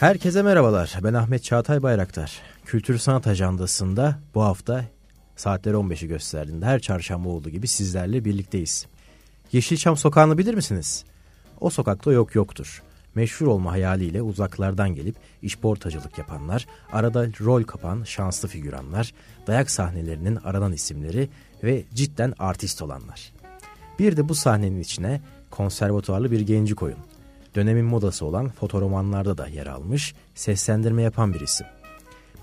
Herkese merhabalar. Ben Ahmet Çağatay Bayraktar. Kültür Sanat Ajandası'nda bu hafta saatler 15'i gösterdiğinde her çarşamba olduğu gibi sizlerle birlikteyiz. Yeşilçam sokağını bilir misiniz? O sokakta yok yoktur. Meşhur olma hayaliyle uzaklardan gelip işportacılık yapanlar, arada rol kapan şanslı figüranlar, dayak sahnelerinin aranan isimleri ve cidden artist olanlar. Bir de bu sahnenin içine konservatuarlı bir genci koyun. Dönemin modası olan fotoromanlarda da yer almış, seslendirme yapan bir isim.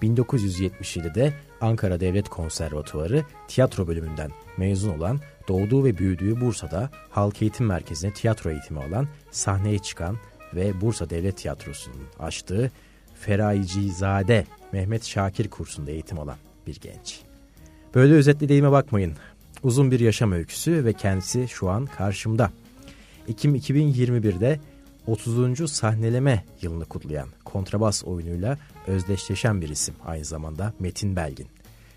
1977'de Ankara Devlet Konservatuarı tiyatro bölümünden mezun olan, doğduğu ve büyüdüğü Bursa'da Halk Eğitim Merkezi'ne tiyatro eğitimi alan, sahneye çıkan ve Bursa Devlet Tiyatrosu'nun açtığı Ferayicizade Mehmet Şakir kursunda eğitim alan bir genç. Böyle özetlediğime bakmayın. Uzun bir yaşam öyküsü ve kendisi şu an karşımda. Ekim 2021'de 30. sahneleme yılını kutlayan kontrabas oyunuyla özdeşleşen bir isim aynı zamanda Metin Belgin.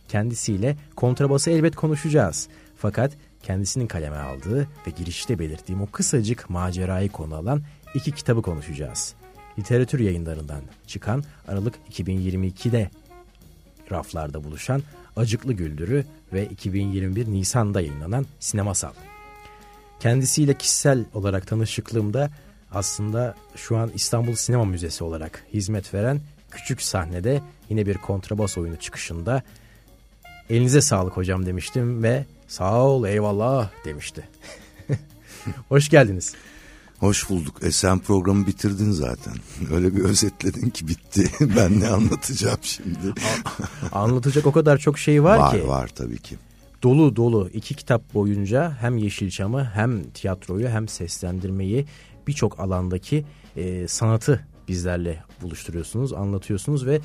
Kendisiyle kontrabası elbet konuşacağız. Fakat kendisinin kaleme aldığı ve girişte belirttiğim o kısacık macerayı konu alan iki kitabı konuşacağız. Literatür yayınlarından çıkan Aralık 2022'de raflarda buluşan Acıklı Güldürü ve 2021 Nisan'da yayınlanan Sinemasal. Kendisiyle kişisel olarak tanışıklığımda aslında şu an İstanbul Sinema Müzesi olarak hizmet veren küçük sahnede yine bir kontrabas oyunu çıkışında elinize sağlık hocam demiştim ve sağ ol eyvallah demişti. Hoş geldiniz. Hoş bulduk. E sen programı bitirdin zaten. Öyle bir özetledin ki bitti. ben ne anlatacağım şimdi? Anlatacak o kadar çok şey var, var ki. Var var tabii ki. Dolu dolu iki kitap boyunca hem Yeşilçam'ı hem tiyatroyu hem seslendirmeyi birçok alandaki e, sanatı bizlerle buluşturuyorsunuz, anlatıyorsunuz ve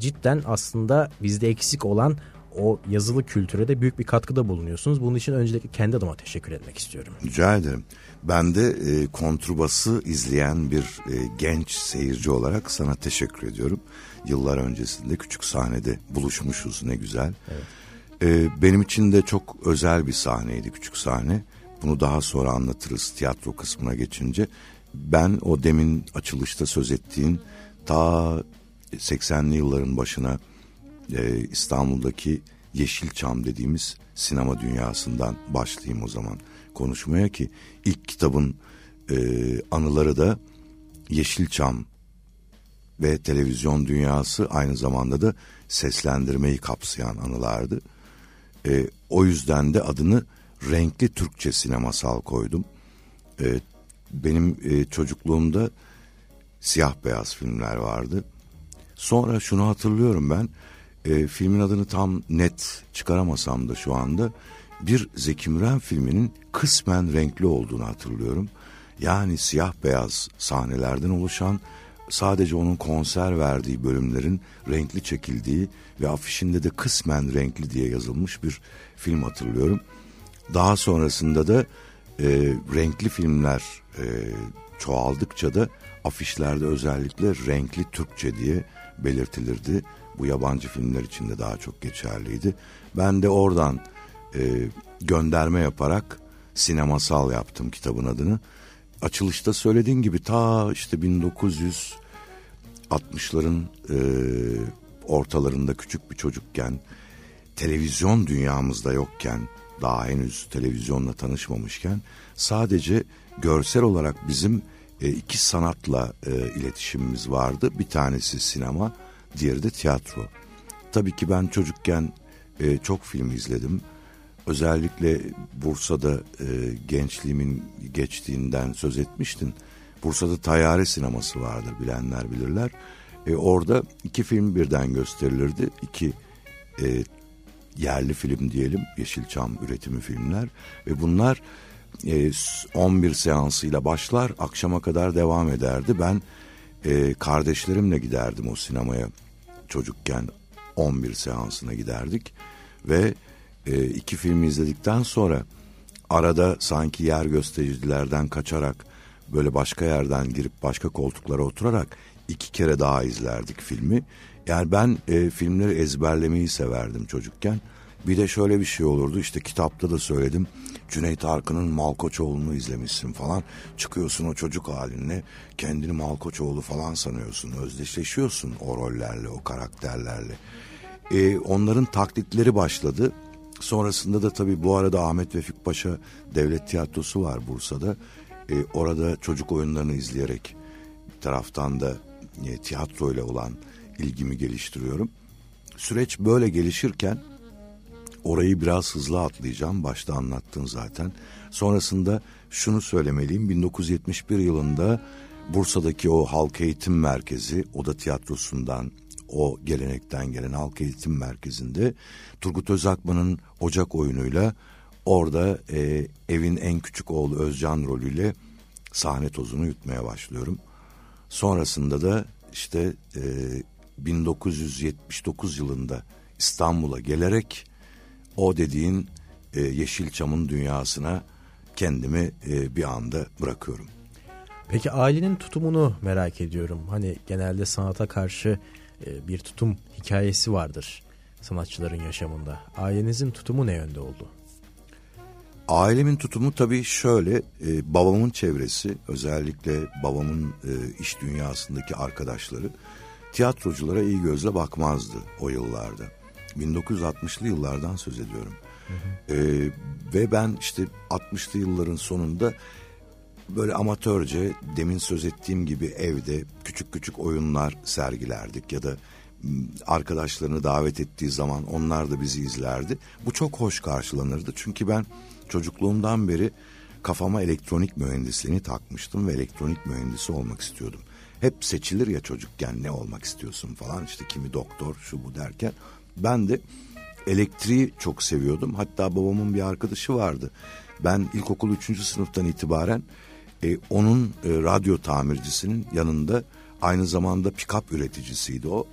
cidden aslında bizde eksik olan o yazılı kültüre de büyük bir katkıda bulunuyorsunuz. Bunun için öncelikle kendi adıma teşekkür etmek istiyorum. Rica ederim. Ben de e, kontrbası izleyen bir e, genç seyirci olarak sana teşekkür ediyorum. Yıllar öncesinde küçük sahnede buluşmuşuz ne güzel. Evet. E, benim için de çok özel bir sahneydi küçük sahne. Bunu daha sonra anlatırız tiyatro kısmına geçince. Ben o demin açılışta söz ettiğin ta 80'li yılların başına e, İstanbul'daki Yeşilçam dediğimiz sinema dünyasından başlayayım o zaman konuşmaya ki ilk kitabın e, anıları da Yeşilçam ve televizyon dünyası aynı zamanda da seslendirmeyi kapsayan anılardı. E, o yüzden de adını renkli Türkçe sinemasal koydum. E, benim e, çocukluğumda siyah beyaz filmler vardı. Sonra şunu hatırlıyorum ben. E, filmin adını tam net çıkaramasam da şu anda bir Zeki Müren filminin kısmen renkli olduğunu hatırlıyorum. Yani siyah beyaz sahnelerden oluşan sadece onun konser verdiği bölümlerin renkli çekildiği ve afişinde de kısmen renkli diye yazılmış bir film hatırlıyorum. Daha sonrasında da e, renkli filmler e, çoğaldıkça da afişlerde özellikle renkli Türkçe diye belirtilirdi. Bu yabancı filmler için de daha çok geçerliydi. Ben de oradan e, gönderme yaparak sinemasal yaptım kitabın adını. Açılışta söylediğin gibi ta işte 1960'ların e, ortalarında küçük bir çocukken televizyon dünyamızda yokken daha henüz televizyonla tanışmamışken sadece görsel olarak bizim e, iki sanatla e, iletişimimiz vardı. Bir tanesi sinema, diğeri de tiyatro. Tabii ki ben çocukken e, çok film izledim. Özellikle Bursa'da e, gençliğimin geçtiğinden söz etmiştin. Bursa'da Tayyare sineması vardır bilenler bilirler. E, orada iki film birden gösterilirdi. İki e, yerli film diyelim Yeşilçam üretimi filmler. Ve bunlar e, 11 seansıyla başlar akşama kadar devam ederdi. Ben e, kardeşlerimle giderdim o sinemaya. Çocukken 11 seansına giderdik. Ve e, iki filmi izledikten sonra arada sanki yer göstericilerden kaçarak böyle başka yerden girip başka koltuklara oturarak iki kere daha izlerdik filmi. Yani ben e, filmleri ezberlemeyi severdim çocukken. Bir de şöyle bir şey olurdu işte kitapta da söyledim. Cüneyt Arkın'ın Malkoçoğlu'nu izlemişsin falan. Çıkıyorsun o çocuk halinle kendini Malkoçoğlu falan sanıyorsun. Özdeşleşiyorsun o rollerle, o karakterlerle. E, onların taklitleri başladı. Sonrasında da tabii bu arada Ahmet Vefik Paşa Devlet Tiyatrosu var Bursa'da. E, orada çocuk oyunlarını izleyerek bir taraftan da e, tiyatro ile olan ilgimi geliştiriyorum. Süreç böyle gelişirken orayı biraz hızlı atlayacağım. Başta anlattın zaten. Sonrasında şunu söylemeliyim. 1971 yılında Bursa'daki o halk eğitim merkezi, Oda Tiyatrosu'ndan o gelenekten gelen halk eğitim merkezinde Turgut Özakman'ın Ocak oyunuyla orada e, evin en küçük oğlu Özcan rolüyle sahne tozunu yutmaya başlıyorum. Sonrasında da işte e, 1979 yılında İstanbul'a gelerek o dediğin e, Yeşilçam'ın dünyasına kendimi e, bir anda bırakıyorum. Peki ailenin tutumunu merak ediyorum. Hani genelde sanata karşı e, bir tutum hikayesi vardır sanatçıların yaşamında. Ailenizin tutumu ne yönde oldu? Ailemin tutumu tabii şöyle, e, babamın çevresi, özellikle babamın e, iş dünyasındaki arkadaşları tiyatroculara iyi gözle bakmazdı o yıllarda. 1960'lı yıllardan söz ediyorum. Hı. E, ve ben işte 60'lı yılların sonunda böyle amatörce demin söz ettiğim gibi evde küçük küçük oyunlar sergilerdik ya da arkadaşlarını davet ettiği zaman onlar da bizi izlerdi. Bu çok hoş karşılanırdı çünkü ben çocukluğumdan beri kafama elektronik mühendisliğini takmıştım ve elektronik mühendisi olmak istiyordum. Hep seçilir ya çocukken ne olmak istiyorsun falan işte kimi doktor şu bu derken ben de elektriği çok seviyordum. Hatta babamın bir arkadaşı vardı. Ben ilkokul 3. sınıftan itibaren e, onun e, radyo tamircisinin yanında aynı zamanda pikap üreticisiydi o.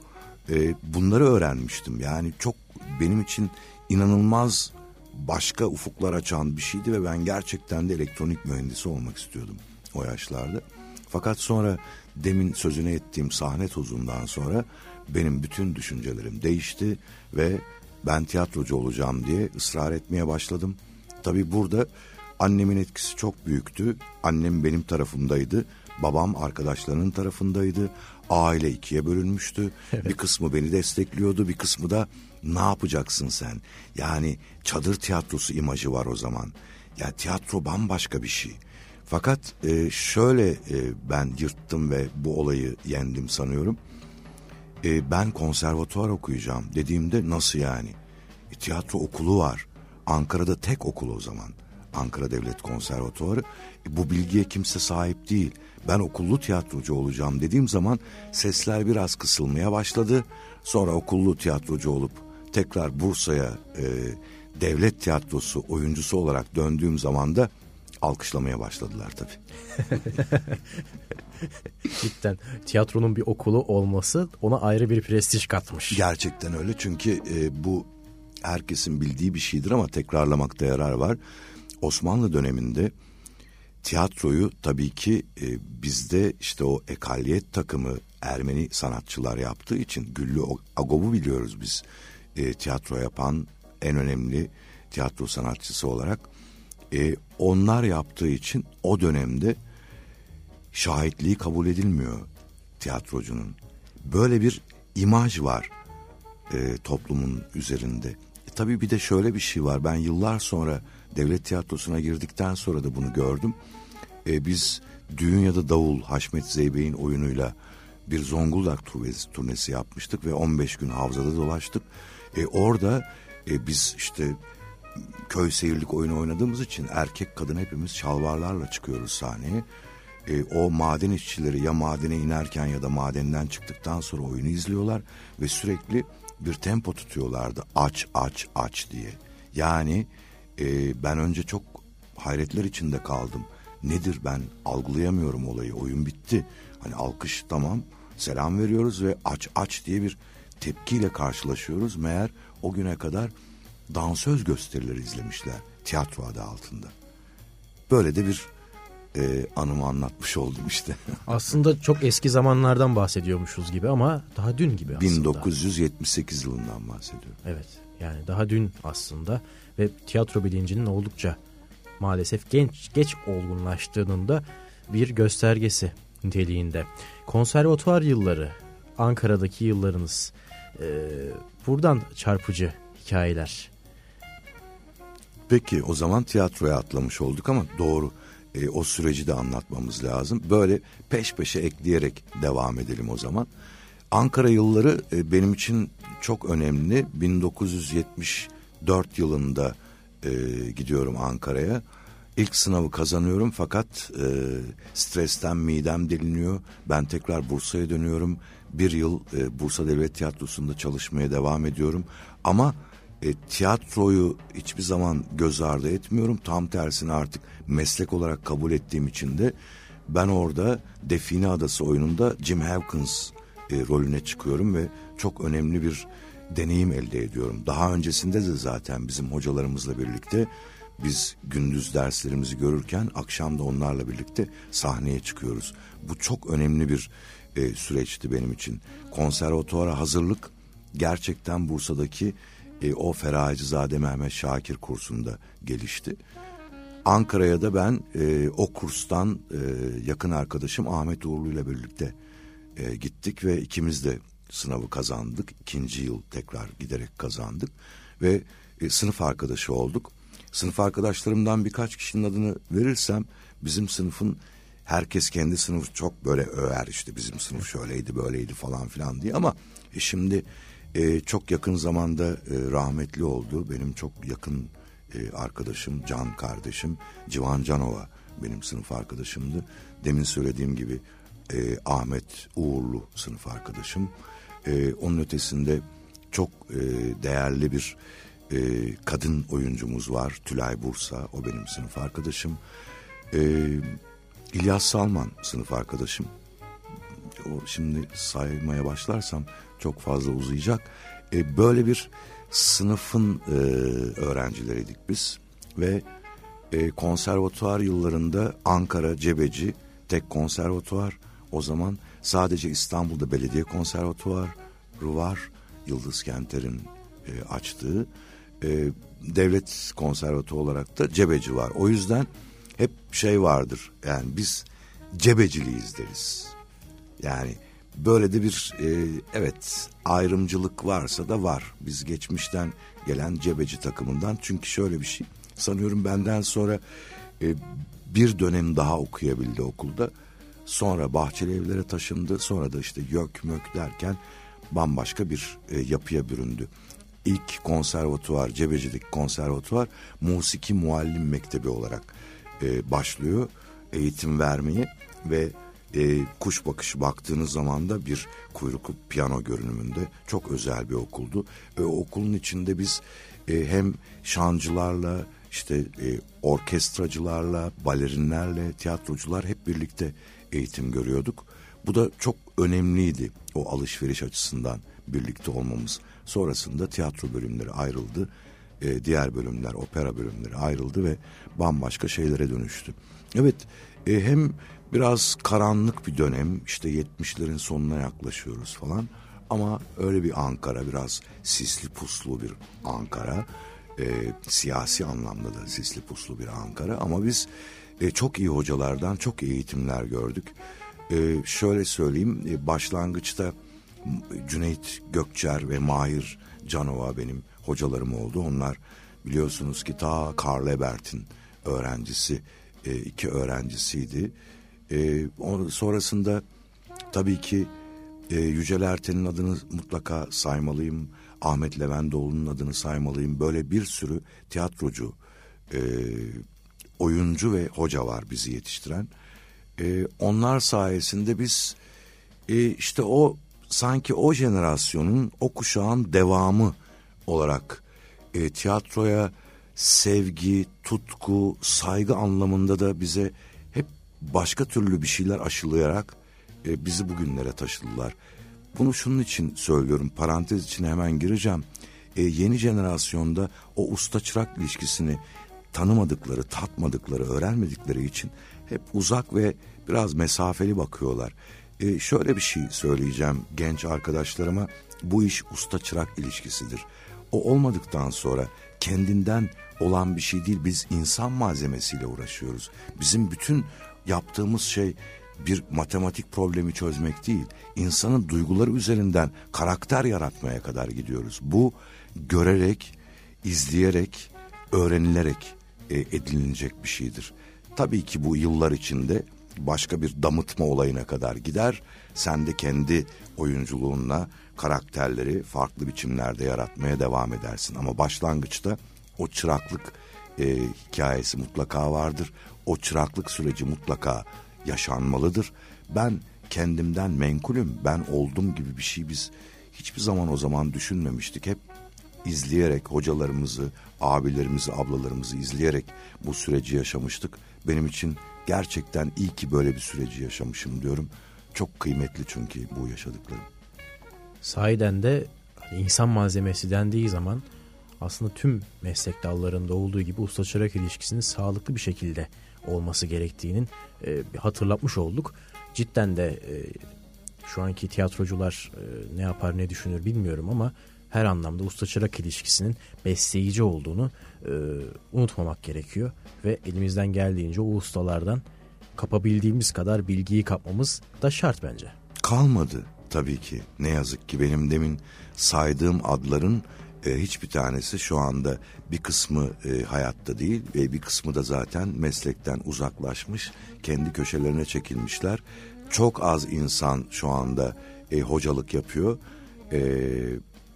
E, bunları öğrenmiştim. Yani çok benim için inanılmaz başka ufuklar açan bir şeydi ve ben gerçekten de elektronik mühendisi olmak istiyordum o yaşlarda. Fakat sonra demin sözüne ettiğim sahne tozundan sonra benim bütün düşüncelerim değişti ve ben tiyatrocu olacağım diye ısrar etmeye başladım. Tabii burada annemin etkisi çok büyüktü. Annem benim tarafımdaydı. Babam arkadaşlarının tarafındaydı. Aile ikiye bölünmüştü. Evet. Bir kısmı beni destekliyordu, bir kısmı da ne yapacaksın sen? Yani çadır tiyatrosu imajı var o zaman. Ya tiyatro bambaşka bir şey. Fakat e, şöyle e, ben yırttım ve bu olayı yendim sanıyorum. E, ben konservatuvar okuyacağım dediğimde nasıl yani? E, tiyatro okulu var. Ankara'da tek okul o zaman. Ankara Devlet Konservatuvarı. E, bu bilgiye kimse sahip değil. Ben okullu tiyatrocu olacağım dediğim zaman sesler biraz kısılmaya başladı. Sonra okullu tiyatrocu olup tekrar Bursa'ya e, devlet tiyatrosu oyuncusu olarak döndüğüm zaman da alkışlamaya başladılar tabii. Cidden tiyatronun bir okulu olması ona ayrı bir prestij katmış. Gerçekten öyle çünkü e, bu herkesin bildiği bir şeydir ama tekrarlamakta yarar var. Osmanlı döneminde tiyatroyu tabii ki e, bizde işte o ekaliyet takımı Ermeni sanatçılar yaptığı için Güllü Agob'u biliyoruz biz. E, tiyatro yapan en önemli tiyatro sanatçısı olarak. E, onlar yaptığı için o dönemde şahitliği kabul edilmiyor tiyatrocunun. Böyle bir imaj var e, toplumun üzerinde. E, tabii bir de şöyle bir şey var. Ben yıllar sonra devlet tiyatrosuna girdikten sonra da bunu gördüm. E, biz Düğün ya da Davul Haşmet Zeybek'in oyunuyla bir Zonguldak turnesi, yapmıştık ve 15 gün havzada dolaştık. E, orada e, biz işte köy seyirlik oyunu oynadığımız için erkek kadın hepimiz şalvarlarla çıkıyoruz sahneye. E, o maden işçileri ya madene inerken ya da madenden çıktıktan sonra oyunu izliyorlar ve sürekli bir tempo tutuyorlardı aç aç aç diye. Yani e, ben önce çok hayretler içinde kaldım. Nedir ben algılayamıyorum olayı oyun bitti. Hani alkış tamam selam veriyoruz ve aç aç diye bir tepkiyle karşılaşıyoruz. Meğer o güne kadar dansöz gösterileri izlemişler tiyatro adı altında. Böyle de bir e, anımı anlatmış oldum işte. aslında çok eski zamanlardan bahsediyormuşuz gibi ama daha dün gibi aslında. 1978 yılından bahsediyorum. Evet yani daha dün aslında ve tiyatro bilincinin oldukça maalesef genç geç olgunlaştığının da bir göstergesi niteliğinde. Konservatuvar yılları, Ankara'daki yıllarınız, e, buradan çarpıcı hikayeler. Peki o zaman tiyatroya atlamış olduk ama doğru e, o süreci de anlatmamız lazım. Böyle peş peşe ekleyerek devam edelim o zaman. Ankara yılları e, benim için çok önemli. 1974 yılında e, gidiyorum Ankara'ya. İlk sınavı kazanıyorum fakat e, stresten midem deliniyor. Ben tekrar Bursa'ya dönüyorum. Bir yıl e, Bursa Devlet Tiyatrosu'nda çalışmaya devam ediyorum. Ama e, tiyatroyu hiçbir zaman göz ardı etmiyorum. Tam tersine artık meslek olarak kabul ettiğim için de ben orada Define Adası oyununda Jim Hawkins e, rolüne çıkıyorum ve çok önemli bir deneyim elde ediyorum. Daha öncesinde de zaten bizim hocalarımızla birlikte biz gündüz derslerimizi görürken akşam da onlarla birlikte sahneye çıkıyoruz. Bu çok önemli bir e, süreçti benim için. Konservatuvara hazırlık gerçekten Bursa'daki e, o Ferahicizade Mehmet Şakir kursunda gelişti. Ankara'ya da ben e, o kurstan e, yakın arkadaşım Ahmet Uğurlu ile birlikte e, gittik ve ikimiz de sınavı kazandık. İkinci yıl tekrar giderek kazandık ve e, sınıf arkadaşı olduk. Sınıf arkadaşlarımdan birkaç kişinin adını verirsem bizim sınıfın herkes kendi sınıfı çok böyle över işte bizim sınıf şöyleydi böyleydi falan filan diye ama e, şimdi e, çok yakın zamanda e, rahmetli oldu benim çok yakın e, arkadaşım Can kardeşim Civan Canova benim sınıf arkadaşımdı demin söylediğim gibi e, Ahmet Uğurlu sınıf arkadaşım e, onun ötesinde çok e, değerli bir e, kadın oyuncumuz var. Tülay Bursa, o benim sınıf arkadaşım. E, İlyas Salman sınıf arkadaşım. O şimdi saymaya başlarsam çok fazla uzayacak. E, böyle bir sınıfın e, öğrencileriydik biz ve e, konservatuvar yıllarında Ankara Cebeci tek konservatuvar o zaman sadece İstanbul'da belediye konservatuvarı var Yıldız Kenter'in e, açtığı e, devlet konservatuvarı olarak da cebeci var. O yüzden hep şey vardır yani biz cebeciliyiz deriz. Yani böyle de bir e, evet ayrımcılık varsa da var. Biz geçmişten gelen cebeci takımından çünkü şöyle bir şey sanıyorum benden sonra e, bir dönem daha okuyabildi okulda. Sonra Bahçeli Evlere taşındı. Sonra da işte YÖK MÖK derken bambaşka bir e, yapıya büründü ilk konservatuvar, Cebecilik konservatuvar musiki muallim mektebi olarak e, başlıyor eğitim vermeyi ve e, kuş bakışı baktığınız zaman da bir kuyruklu piyano görünümünde çok özel bir okuldu. E, okulun içinde biz e, hem şancılarla işte e, orkestracılarla, balerinlerle, tiyatrocular hep birlikte eğitim görüyorduk. Bu da çok önemliydi o alışveriş açısından birlikte olmamız. Sonrasında tiyatro bölümleri ayrıldı. E, diğer bölümler, opera bölümleri ayrıldı ve bambaşka şeylere dönüştü. Evet, e, hem biraz karanlık bir dönem, işte 70'lerin sonuna yaklaşıyoruz falan. Ama öyle bir Ankara, biraz sisli puslu bir Ankara. E, siyasi anlamda da sisli puslu bir Ankara. Ama biz e, çok iyi hocalardan çok iyi eğitimler gördük. E, şöyle söyleyeyim, e, başlangıçta Cüneyt Gökçer ve Mahir Canova benim hocalarım oldu. Onlar biliyorsunuz ki ta Karl Ebert'in öğrencisi, e, iki öğrencisiydi. E, sonrasında tabii ki e, Yücel Erten'in adını mutlaka saymalıyım. Ahmet Levendoğlu'nun adını saymalıyım. Böyle bir sürü tiyatrocu, e, oyuncu ve hoca var bizi yetiştiren. E, onlar sayesinde biz e, işte o sanki o jenerasyonun, o kuşağın devamı olarak e, tiyatroya sevgi, tutku, saygı anlamında da bize hep başka türlü bir şeyler aşılayarak e, bizi bugünlere taşıdılar. Bunu şunun için söylüyorum, parantez için hemen gireceğim. E, yeni jenerasyonda o usta çırak ilişkisini tanımadıkları, tatmadıkları, öğrenmedikleri için hep uzak ve biraz mesafeli bakıyorlar. E, şöyle bir şey söyleyeceğim genç arkadaşlarıma. Bu iş usta çırak ilişkisidir. O olmadıktan sonra kendinden olan bir şey değil. Biz insan malzemesiyle uğraşıyoruz. Bizim bütün yaptığımız şey bir matematik problemi çözmek değil. İnsanın duyguları üzerinden karakter yaratmaya kadar gidiyoruz. Bu görerek, izleyerek, öğrenilerek e, edinilecek bir şeydir. Tabii ki bu yıllar içinde başka bir damıtma olayına kadar gider. Sen de kendi oyunculuğunla karakterleri farklı biçimlerde yaratmaya devam edersin. Ama başlangıçta o çıraklık e, hikayesi mutlaka vardır. O çıraklık süreci mutlaka yaşanmalıdır. Ben kendimden menkulüm, ben oldum gibi bir şey biz hiçbir zaman o zaman düşünmemiştik. Hep izleyerek hocalarımızı, abilerimizi, ablalarımızı izleyerek bu süreci yaşamıştık. Benim için gerçekten iyi ki böyle bir süreci yaşamışım diyorum. Çok kıymetli çünkü bu yaşadıklarım. Sahiden de hani insan malzemesi dendiği zaman aslında tüm meslek dallarında olduğu gibi usta çırak ilişkisinin sağlıklı bir şekilde olması gerektiğinin e, hatırlatmış olduk. Cidden de e, şu anki tiyatrocular e, ne yapar ne düşünür bilmiyorum ama her anlamda usta çırak ilişkisinin besleyici olduğunu e, unutmamak gerekiyor ve elimizden geldiğince o ustalardan kapabildiğimiz kadar bilgiyi kapmamız da şart bence. Kalmadı tabii ki. Ne yazık ki benim demin saydığım adların e, hiçbir tanesi şu anda bir kısmı e, hayatta değil ve bir kısmı da zaten meslekten uzaklaşmış, kendi köşelerine çekilmişler. Çok az insan şu anda e, hocalık yapıyor. E,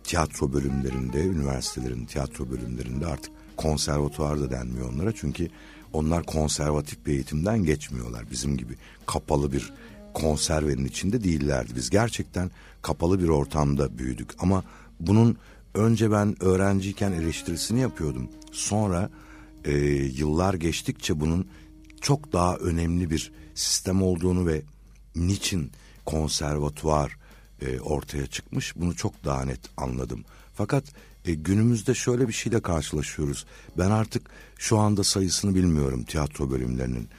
tiyatro bölümlerinde, üniversitelerin tiyatro bölümlerinde artık konservatuvar da denmiyor onlara. Çünkü onlar konservatif bir eğitimden geçmiyorlar. Bizim gibi kapalı bir konservenin içinde değillerdi. Biz gerçekten kapalı bir ortamda büyüdük. Ama bunun önce ben öğrenciyken eleştirisini yapıyordum. Sonra e, yıllar geçtikçe bunun çok daha önemli bir sistem olduğunu ve niçin konservatuvar e, ortaya çıkmış bunu çok daha net anladım. Fakat e, günümüzde şöyle bir şeyle karşılaşıyoruz. Ben artık şu anda sayısını bilmiyorum tiyatro bölümlerinin.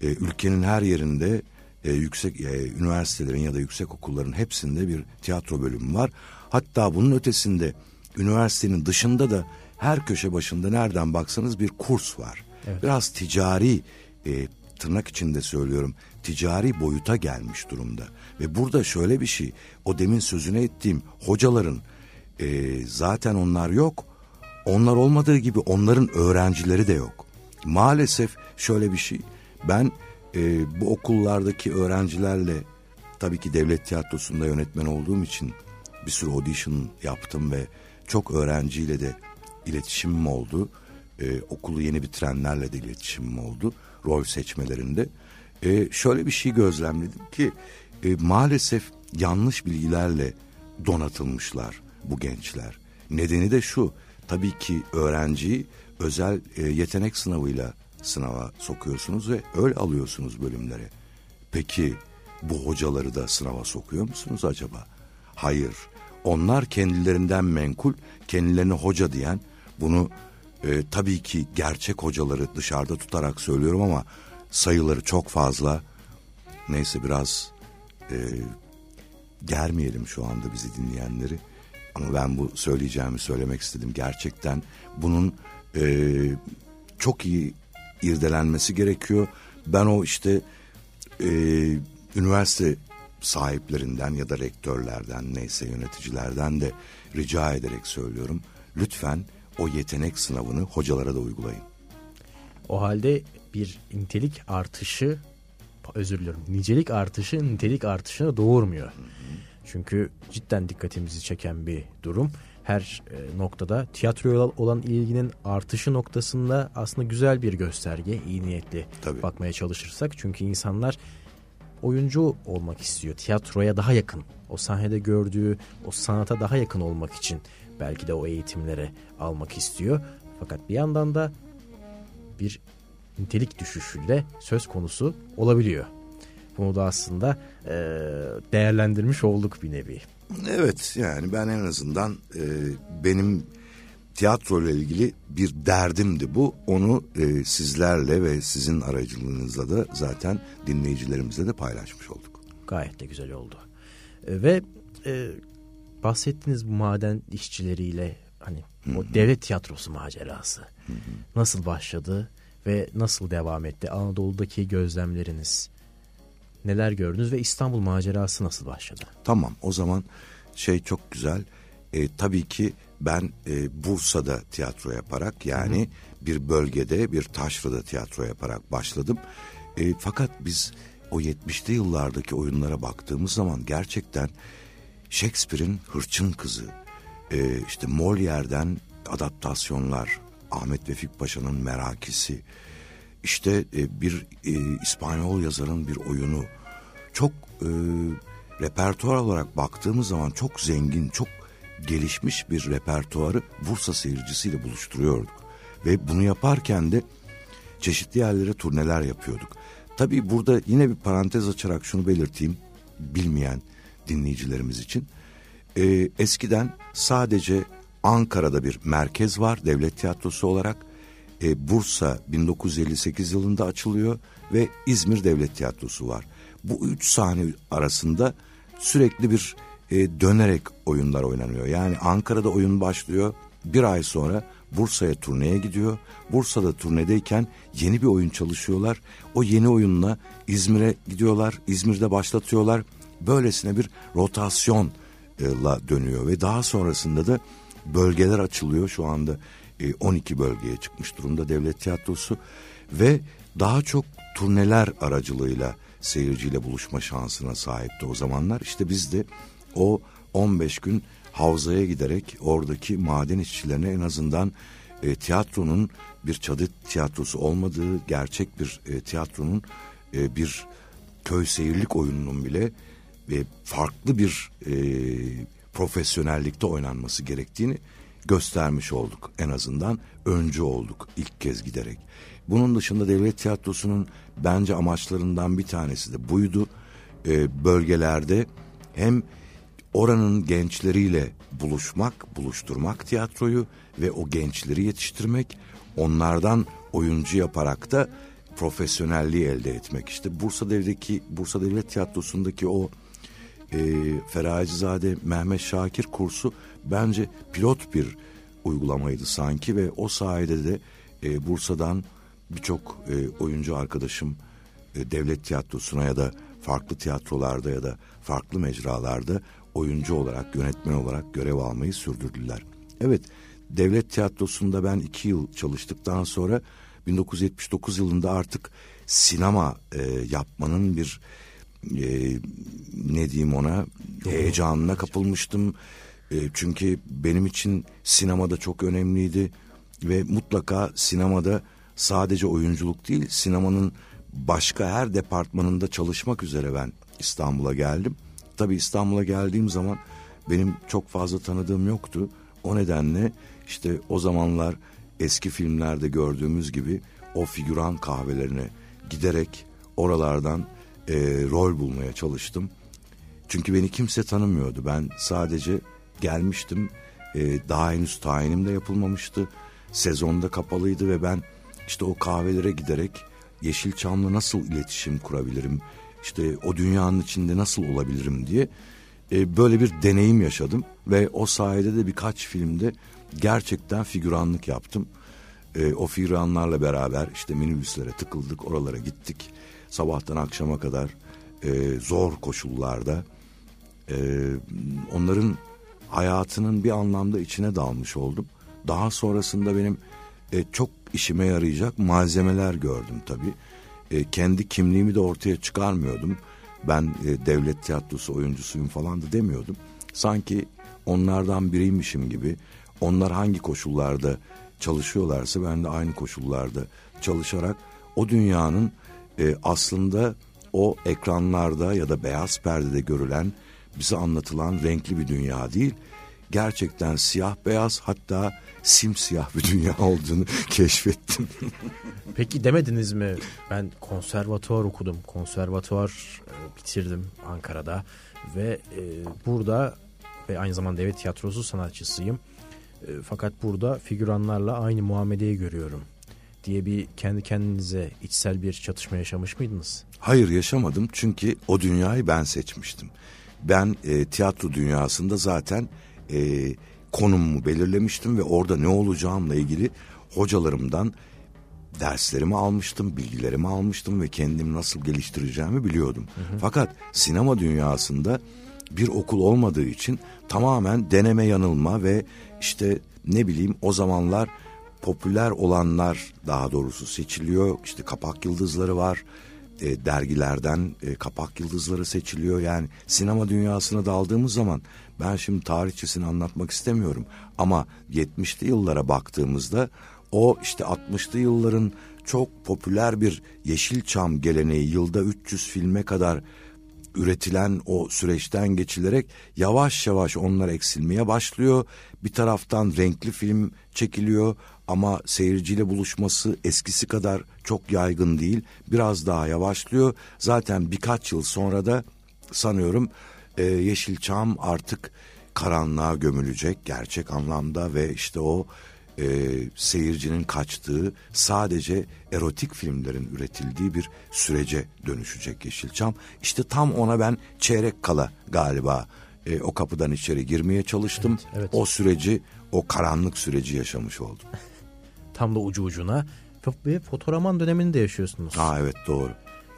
E, ülkenin her yerinde e, yüksek e, üniversitelerin ya da yüksek okulların hepsinde bir tiyatro bölümü var. Hatta bunun ötesinde üniversitenin dışında da her köşe başında nereden baksanız bir kurs var. Evet. Biraz ticari e, tırnak içinde söylüyorum ticari boyuta gelmiş durumda. Ve burada şöyle bir şey o demin sözüne ettiğim hocaların e, zaten onlar yok. Onlar olmadığı gibi onların öğrencileri de yok. Maalesef şöyle bir şey ben e, bu okullardaki öğrencilerle tabii ki devlet tiyatrosunda yönetmen olduğum için bir sürü audition yaptım ve çok öğrenciyle de iletişimim oldu. E, okulu yeni bitirenlerle de iletişimim oldu rol seçmelerinde. E, şöyle bir şey gözlemledim ki e, maalesef yanlış bilgilerle donatılmışlar bu gençler. Nedeni de şu tabii ki öğrenciyi özel e, yetenek sınavıyla sınava sokuyorsunuz ve öyle alıyorsunuz bölümlere. Peki bu hocaları da sınava sokuyor musunuz acaba? Hayır. Onlar kendilerinden menkul, kendilerine hoca diyen bunu e, tabii ki gerçek hocaları dışarıda tutarak söylüyorum ama sayıları çok fazla. Neyse biraz e, germeyelim şu anda bizi dinleyenleri. Ama ben bu söyleyeceğimi söylemek istedim. Gerçekten bunun e, çok iyi irdelenmesi gerekiyor. Ben o işte e, üniversite sahiplerinden ya da rektörlerden neyse yöneticilerden de rica ederek söylüyorum. Lütfen o yetenek sınavını hocalara da uygulayın. O halde bir nitelik artışı özür diliyorum nicelik artışı nitelik artışını doğurmuyor. Hı hı. Çünkü cidden dikkatimizi çeken bir durum. Her e, noktada tiyatroya olan ilginin artışı noktasında aslında güzel bir gösterge, iyi niyetli Tabii. bakmaya çalışırsak. Çünkü insanlar oyuncu olmak istiyor. Tiyatroya daha yakın, o sahnede gördüğü o sanata daha yakın olmak için belki de o eğitimlere almak istiyor. Fakat bir yandan da bir nitelik düşüşüyle söz konusu olabiliyor. Bunu da aslında e, değerlendirmiş olduk bir nevi. Evet yani ben en azından e, benim tiyatro ile ilgili bir derdimdi bu. Onu e, sizlerle ve sizin aracılığınızla da zaten dinleyicilerimizle de paylaşmış olduk. Gayet de güzel oldu. E, ve e, bahsettiğiniz bu maden işçileriyle hani o devlet tiyatrosu macerası nasıl başladı ve nasıl devam etti? Anadolu'daki gözlemleriniz neler gördünüz ve İstanbul macerası nasıl başladı? Tamam o zaman şey çok güzel. E, tabii ki ben e, Bursa'da tiyatro yaparak yani hı. bir bölgede bir taşrada tiyatro yaparak başladım. E, fakat biz o 70'li yıllardaki oyunlara baktığımız zaman gerçekten Shakespeare'in Hırçın Kızı, e, işte Molière'den adaptasyonlar, Ahmet Vefik Paşa'nın Merakisi, işte e, bir e, İspanyol yazarın bir oyunu çok e, repertuar olarak baktığımız zaman çok zengin, çok gelişmiş bir repertuarı Bursa seyircisiyle buluşturuyorduk. Ve bunu yaparken de çeşitli yerlere turneler yapıyorduk. Tabii burada yine bir parantez açarak şunu belirteyim bilmeyen dinleyicilerimiz için. Ee, eskiden sadece Ankara'da bir merkez var devlet tiyatrosu olarak. Ee, Bursa 1958 yılında açılıyor ve İzmir Devlet Tiyatrosu var. Bu üç sahne arasında sürekli bir e, dönerek oyunlar oynanıyor. Yani Ankara'da oyun başlıyor. Bir ay sonra Bursa'ya turneye gidiyor. Bursa'da turnedeyken yeni bir oyun çalışıyorlar. O yeni oyunla İzmir'e gidiyorlar. İzmir'de başlatıyorlar. Böylesine bir rotasyonla dönüyor ve daha sonrasında da bölgeler açılıyor. Şu anda 12 e, bölgeye çıkmış durumda devlet tiyatrosu ve daha çok turneler aracılığıyla seyirciyle buluşma şansına sahipti o zamanlar. İşte biz de o 15 gün havzaya giderek oradaki maden işçilerine en azından e, tiyatronun bir çadır tiyatrosu olmadığı, gerçek bir e, tiyatronun e, bir köy seyirlik oyununun bile ve farklı bir e, profesyonellikte oynanması gerektiğini göstermiş olduk. En azından öncü olduk ilk kez giderek. Bunun dışında devlet tiyatrosunun bence amaçlarından bir tanesi de buydu. E, bölgelerde hem oranın gençleriyle buluşmak, buluşturmak tiyatroyu ve o gençleri yetiştirmek, onlardan oyuncu yaparak da profesyonelliği elde etmek. İşte Bursa Devlet'teki Bursa Devlet Tiyatrosu'ndaki o e, Feracizade Mehmet Şakir kursu bence pilot bir uygulamaydı sanki ve o sayede de e, Bursa'dan birçok e, oyuncu arkadaşım e, devlet tiyatrosuna ya da farklı tiyatrolarda ya da farklı mecralarda oyuncu olarak, yönetmen olarak görev almayı sürdürdüler. Evet, devlet tiyatrosunda ben iki yıl çalıştıktan sonra 1979 yılında artık sinema e, yapmanın bir e, ne diyeyim ona heyecanına kapılmıştım. E, çünkü benim için sinemada çok önemliydi ve mutlaka sinemada sadece oyunculuk değil sinemanın başka her departmanında çalışmak üzere ben İstanbul'a geldim. Tabii İstanbul'a geldiğim zaman benim çok fazla tanıdığım yoktu. O nedenle işte o zamanlar eski filmlerde gördüğümüz gibi o figüran kahvelerine giderek oralardan e, rol bulmaya çalıştım. Çünkü beni kimse tanımıyordu. Ben sadece gelmiştim. E, daha henüz tayinim de yapılmamıştı. Sezonda kapalıydı ve ben işte o kahvelere giderek Yeşilçam'la nasıl iletişim kurabilirim? işte o dünyanın içinde nasıl olabilirim diye e, böyle bir deneyim yaşadım ve o sayede de birkaç filmde gerçekten figüranlık yaptım. E, o figüranlarla beraber işte minibüslere tıkıldık, oralara gittik. Sabahtan akşama kadar e, zor koşullarda e, onların hayatının bir anlamda içine dalmış oldum. Daha sonrasında benim e, çok işime yarayacak malzemeler gördüm tabii e, kendi kimliğimi de ortaya çıkarmıyordum. Ben e, devlet tiyatrosu oyuncusuyum falan da demiyordum. Sanki onlardan biriymişim gibi onlar hangi koşullarda çalışıyorlarsa ben de aynı koşullarda çalışarak o dünyanın e, aslında o ekranlarda ya da beyaz perdede görülen bize anlatılan renkli bir dünya değil gerçekten siyah beyaz hatta simsiyah bir dünya olduğunu keşfettim. Peki demediniz mi ben konservatuvar okudum, konservatuvar e, bitirdim Ankara'da ve e, burada ve aynı zamanda devlet tiyatrosu sanatçısıyım. E, fakat burada figüranlarla aynı muameleyi görüyorum diye bir kendi kendinize içsel bir çatışma yaşamış mıydınız? Hayır yaşamadım çünkü o dünyayı ben seçmiştim. Ben e, tiyatro dünyasında zaten e, konumumu belirlemiştim ve orada ne olacağımla ilgili hocalarımdan derslerimi almıştım, bilgilerimi almıştım ve kendimi nasıl geliştireceğimi biliyordum. Hı hı. Fakat sinema dünyasında bir okul olmadığı için tamamen deneme yanılma ve işte ne bileyim o zamanlar popüler olanlar daha doğrusu seçiliyor. İşte kapak yıldızları var. E, dergilerden e, kapak yıldızları seçiliyor. Yani sinema dünyasına daldığımız zaman ben şimdi tarihçesini anlatmak istemiyorum. Ama 70'li yıllara baktığımızda o işte 60'lı yılların çok popüler bir Yeşilçam geleneği yılda 300 filme kadar üretilen o süreçten geçilerek yavaş yavaş onlar eksilmeye başlıyor. Bir taraftan renkli film çekiliyor ama seyirciyle buluşması eskisi kadar çok yaygın değil. Biraz daha yavaşlıyor. Zaten birkaç yıl sonra da sanıyorum e, Yeşilçam artık karanlığa gömülecek gerçek anlamda ve işte o e, seyircinin kaçtığı sadece erotik filmlerin üretildiği bir sürece dönüşecek Yeşilçam. İşte tam ona ben çeyrek kala galiba e, o kapıdan içeri girmeye çalıştım. Evet, evet. O süreci, o karanlık süreci yaşamış oldum. Tam da ucu ucuna ve fotoğraman döneminde yaşıyorsunuz. Ha evet doğru.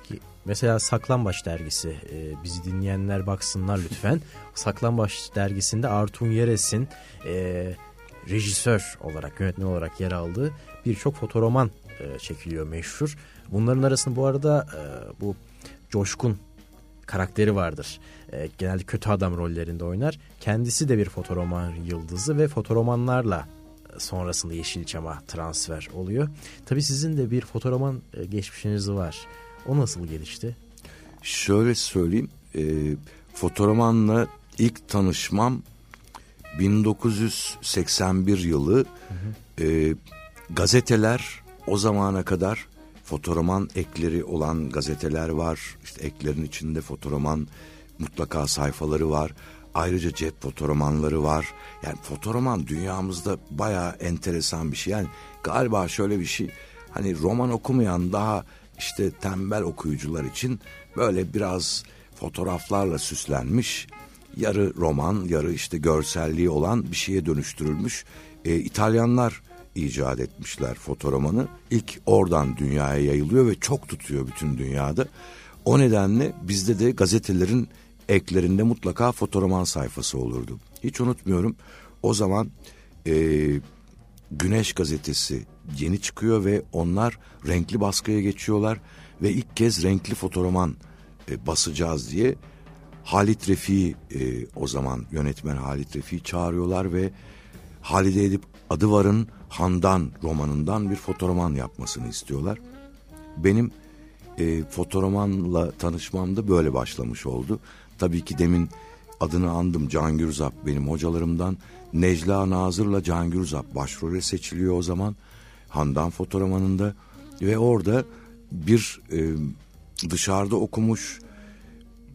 Ki mesela Saklambaç dergisi e, bizi dinleyenler baksınlar lütfen. Saklambaç dergisinde Artun Yeres'in e, rejisör olarak, yönetmen olarak yer aldığı birçok fotoroman e, çekiliyor meşhur. Bunların arasında bu arada e, bu Coşkun karakteri vardır. E, genelde kötü adam rollerinde oynar. Kendisi de bir fotoroman yıldızı ve fotoromanlarla sonrasında Yeşilçam'a transfer oluyor. Tabii sizin de bir fotoroman e, geçmişiniz var. O nasıl gelişti? Şöyle söyleyeyim. E, fotoromanla ilk tanışmam 1981 yılı hı hı. E, gazeteler o zamana kadar fotoroman ekleri olan gazeteler var. İşte eklerin içinde fotoroman mutlaka sayfaları var. Ayrıca cep fotoromanları var. Yani fotoroman dünyamızda bayağı enteresan bir şey. Yani galiba şöyle bir şey hani roman okumayan daha işte tembel okuyucular için böyle biraz fotoğraflarla süslenmiş yarı roman yarı işte görselliği olan bir şeye dönüştürülmüş. E, İtalyanlar icat etmişler fotoromanı. İlk oradan dünyaya yayılıyor ve çok tutuyor bütün dünyada. O nedenle bizde de gazetelerin eklerinde mutlaka fotoroman sayfası olurdu. Hiç unutmuyorum o zaman e, Güneş gazetesi yeni çıkıyor ve onlar renkli baskıya geçiyorlar ve ilk kez renkli fotoroman e, basacağız diye Halit Refik'i e, o zaman yönetmen Halit Refik'i çağırıyorlar ve Halide Edip Adıvar'ın Handan romanından bir fotoroman yapmasını istiyorlar. Benim e, fotoromanla tanışmam da böyle başlamış oldu. Tabii ki demin adını andım Can Gürzap benim hocalarımdan. Necla Nazır'la Can Gürzap başrole seçiliyor o zaman. Handan fotoromanında ve orada bir e, dışarıda okumuş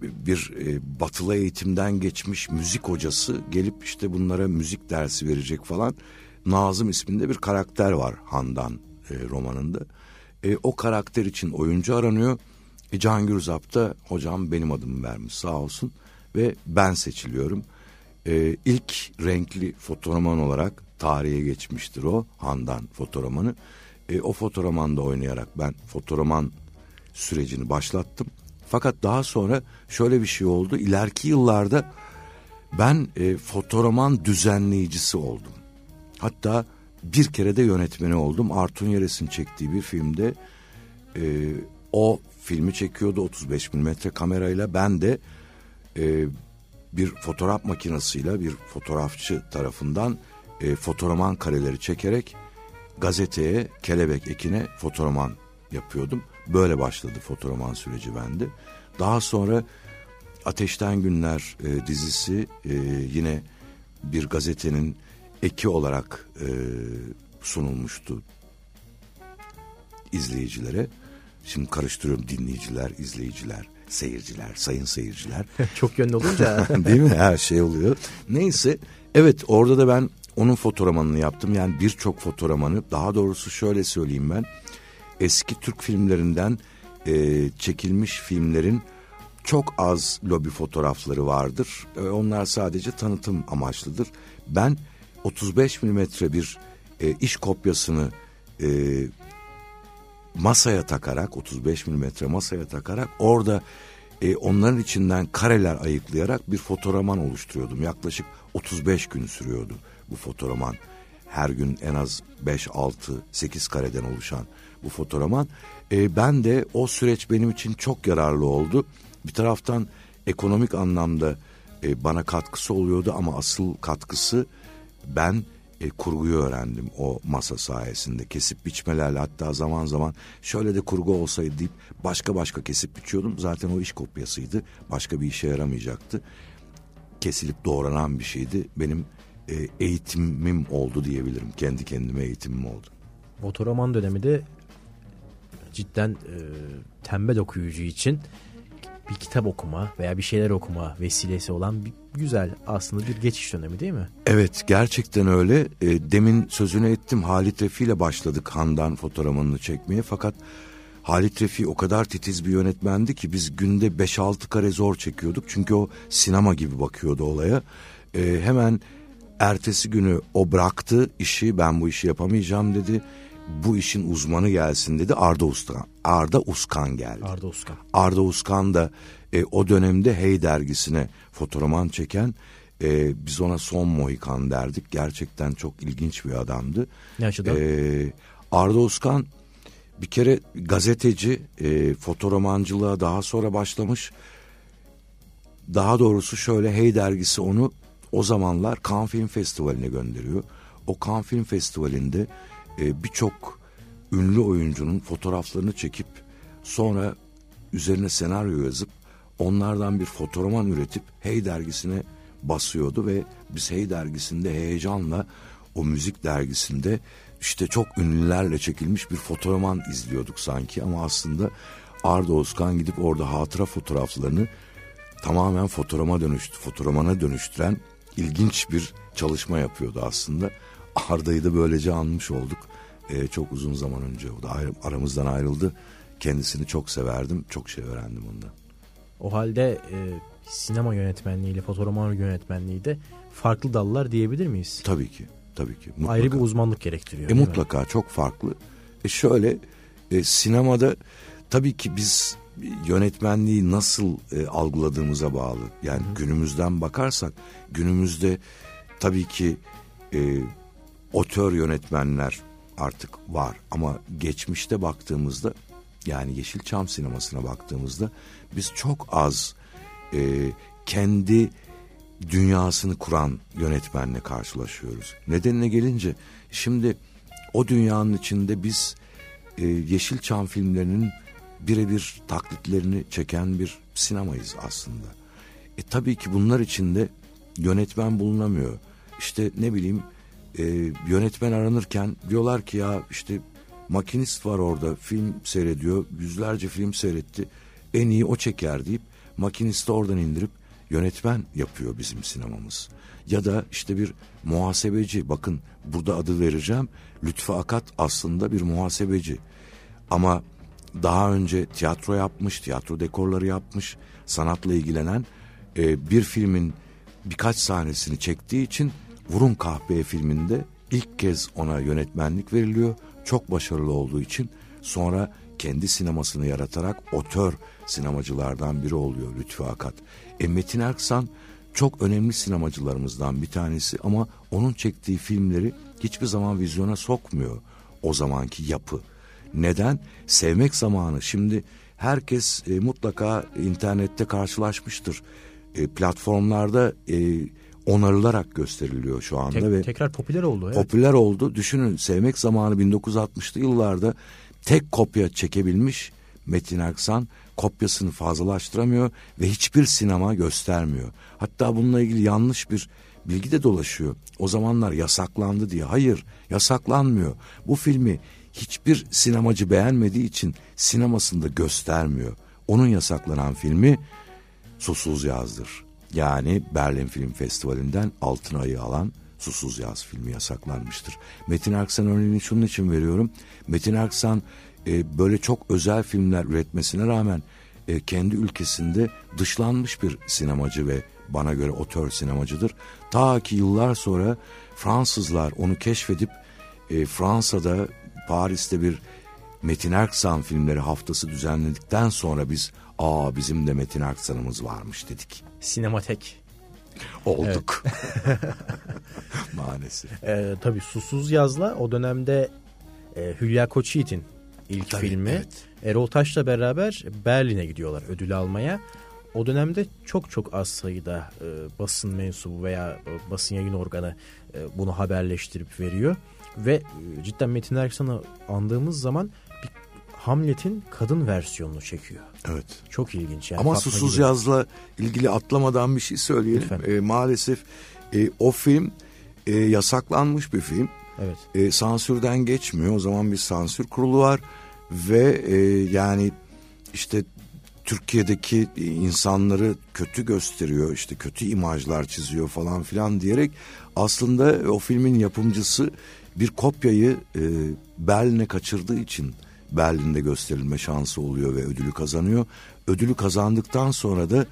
bir e, batılı eğitimden geçmiş müzik hocası gelip işte bunlara müzik dersi verecek falan. Nazım isminde bir karakter var Handan e, romanında. E, o karakter için oyuncu aranıyor. E, Can Gürzap da hocam benim adımı vermiş sağ olsun ve ben seçiliyorum. E, ilk renkli fotoroman olarak tarihe geçmiştir o Handan fotoromanı. E, o fotoromanda oynayarak ben fotoroman sürecini başlattım. Fakat daha sonra şöyle bir şey oldu. İleriki yıllarda ben e, fotoroman düzenleyicisi oldum. Hatta bir kere de yönetmeni oldum. Artun Yeres'in çektiği bir filmde e, o filmi çekiyordu 35 milimetre kamerayla. Ben de e, bir fotoğraf makinesiyle bir fotoğrafçı tarafından e, fotoroman kareleri çekerek gazeteye, kelebek ekine fotoroman yapıyordum. Böyle başladı fotoroman süreci bende. Daha sonra Ateşten Günler e, dizisi e, yine bir gazetenin eki olarak e, sunulmuştu izleyicilere. Şimdi karıştırıyorum dinleyiciler, izleyiciler, seyirciler, sayın seyirciler. Çok yönlü olunca. Değil mi? Her şey oluyor. Neyse evet orada da ben onun fotoğramanını yaptım. Yani birçok fotoğramanı daha doğrusu şöyle söyleyeyim ben eski Türk filmlerinden e, çekilmiş filmlerin çok az lobi fotoğrafları vardır. E, onlar sadece tanıtım amaçlıdır. Ben 35 milimetre bir e, iş kopyasını e, masaya takarak 35 milimetre masaya takarak orada e, onların içinden kareler ayıklayarak bir fotoğraman oluşturuyordum. Yaklaşık 35 gün sürüyordu bu fotoğraman. Her gün en az 5, 6, 8 kareden oluşan bu fotoğraman. E, ben de o süreç benim için çok yararlı oldu. Bir taraftan ekonomik anlamda e, bana katkısı oluyordu ama asıl katkısı ben e, kurguyu öğrendim o masa sayesinde. Kesip biçmelerle hatta zaman zaman şöyle de kurgu olsaydı deyip başka başka kesip biçiyordum. Zaten o iş kopyasıydı. Başka bir işe yaramayacaktı. Kesilip doğranan bir şeydi. Benim e, eğitimim oldu diyebilirim. Kendi kendime eğitimim oldu. Otoroman dönemi de cidden e, tembel okuyucu için bir kitap okuma veya bir şeyler okuma vesilesi olan bir güzel aslında bir geçiş dönemi değil mi? Evet gerçekten öyle. E, demin sözünü ettim Halit Refi ile başladık Handan fotoğrafını çekmeye fakat Halit Refi o kadar titiz bir yönetmendi ki biz günde 5-6 kare zor çekiyorduk. Çünkü o sinema gibi bakıyordu olaya. E, hemen ertesi günü o bıraktı işi ben bu işi yapamayacağım dedi. Bu işin uzmanı gelsin dedi Arda Uskan. Arda Uskan geldi. Arda Uskan. Arda Uskan da e, o dönemde Hey dergisine fotoğraman çeken e, biz ona son Mohikan derdik. Gerçekten çok ilginç bir adamdı. Ne açıdan? E, Arda Uskan bir kere gazeteci, e, fotoğramancılığa daha sonra başlamış. Daha doğrusu şöyle Hey dergisi onu o zamanlar Cannes Film Festivali'ne gönderiyor. O Cannes Film Festivali'nde e, birçok ünlü oyuncunun fotoğraflarını çekip sonra üzerine senaryo yazıp onlardan bir fotoğraman üretip Hey dergisine basıyordu ve biz Hey dergisinde heyecanla o müzik dergisinde işte çok ünlülerle çekilmiş bir fotoğraman izliyorduk sanki ama aslında Arda Özkan gidip orada hatıra fotoğraflarını tamamen fotoğrama dönüştü, fotoğramana dönüştüren ilginç bir çalışma yapıyordu aslında. Arda'yı da böylece anmış olduk. Ee, çok uzun zaman önce o da aramızdan ayrıldı. Kendisini çok severdim, çok şey öğrendim ondan. O halde e, sinema yönetmenliği ile fotoğrafman yönetmenliği de farklı dallar diyebilir miyiz? Tabii ki, tabii ki. Mutlaka. Ayrı bir uzmanlık gerektiriyor. E, mutlaka mi? çok farklı. E, şöyle e, sinemada tabii ki biz yönetmenliği nasıl e, algıladığımıza bağlı. Yani Hı. günümüzden bakarsak günümüzde tabii ki e, otör yönetmenler artık var ama geçmişte baktığımızda yani Yeşilçam sinemasına baktığımızda biz çok az e, kendi dünyasını kuran yönetmenle karşılaşıyoruz. Nedenine gelince şimdi o dünyanın içinde biz e, Yeşilçam filmlerinin birebir taklitlerini çeken bir sinemayız aslında. E tabii ki bunlar içinde yönetmen bulunamıyor. İşte ne bileyim e, yönetmen aranırken diyorlar ki ya işte makinist var orada film seyrediyor yüzlerce film seyretti en iyi o çeker deyip makinisti oradan indirip yönetmen yapıyor bizim sinemamız. Ya da işte bir muhasebeci bakın burada adı vereceğim Lütfü Akat aslında bir muhasebeci ama daha önce tiyatro yapmış tiyatro dekorları yapmış sanatla ilgilenen e, bir filmin birkaç sahnesini çektiği için Vurun Kahpeye filminde ilk kez ona yönetmenlik veriliyor. Çok başarılı olduğu için sonra kendi sinemasını yaratarak otör sinemacılardan biri oluyor Lütfü Akat. E Metin Erksan çok önemli sinemacılarımızdan bir tanesi ama onun çektiği filmleri hiçbir zaman vizyona sokmuyor o zamanki yapı. Neden? Sevmek zamanı. Şimdi herkes e, mutlaka internette karşılaşmıştır. E, platformlarda e, onarılarak gösteriliyor şu anda Tek, ve tekrar popüler oldu. Evet. Popüler oldu. Düşünün sevmek zamanı 1960'lı yıllarda tek kopya çekebilmiş Metin Erksan kopyasını fazlalaştıramıyor ve hiçbir sinema göstermiyor. Hatta bununla ilgili yanlış bir bilgi de dolaşıyor. O zamanlar yasaklandı diye. Hayır, yasaklanmıyor. Bu filmi hiçbir sinemacı beğenmediği için sinemasında göstermiyor. Onun yasaklanan filmi Susuz Yazdır. Yani Berlin Film Festivali'nden altın ayı alan Susuz Yaz filmi yasaklanmıştır. Metin Aksan örneğini şunun için veriyorum. Metin Aksan e, böyle çok özel filmler üretmesine rağmen e, kendi ülkesinde dışlanmış bir sinemacı ve bana göre otör sinemacıdır. Ta ki yıllar sonra Fransızlar onu keşfedip e, Fransa'da Paris'te bir Metin Erksan filmleri haftası düzenledikten sonra biz aa bizim de Metin Erksan'ımız varmış dedik. Sinematek. Olduk. Maalesef. Ee, tabii Susuz Yaz'la o dönemde e, Hülya Koçyiğit'in ilk Tabii, filmi. evet. Erol Taş'la beraber Berlin'e gidiyorlar ödül almaya. O dönemde çok çok az sayıda e, basın mensubu veya e, basın yayın organı e, bunu haberleştirip veriyor. Ve e, cidden Metin Erksan'ı andığımız zaman Hamlet'in kadın versiyonunu çekiyor. Evet. Çok ilginç. Yani Ama Fatma Susuz gibi. Yaz'la ilgili atlamadan bir şey söyleyelim. Lütfen. E, maalesef e, o film e, yasaklanmış bir film. Evet. E, sansürden geçmiyor. O zaman bir sansür kurulu var ve e, yani işte Türkiye'deki insanları kötü gösteriyor, işte kötü imajlar çiziyor falan filan diyerek aslında o filmin yapımcısı bir kopyayı e, Berlin'e kaçırdığı için Berlin'de gösterilme şansı oluyor ve ödülü kazanıyor. Ödülü kazandıktan sonra da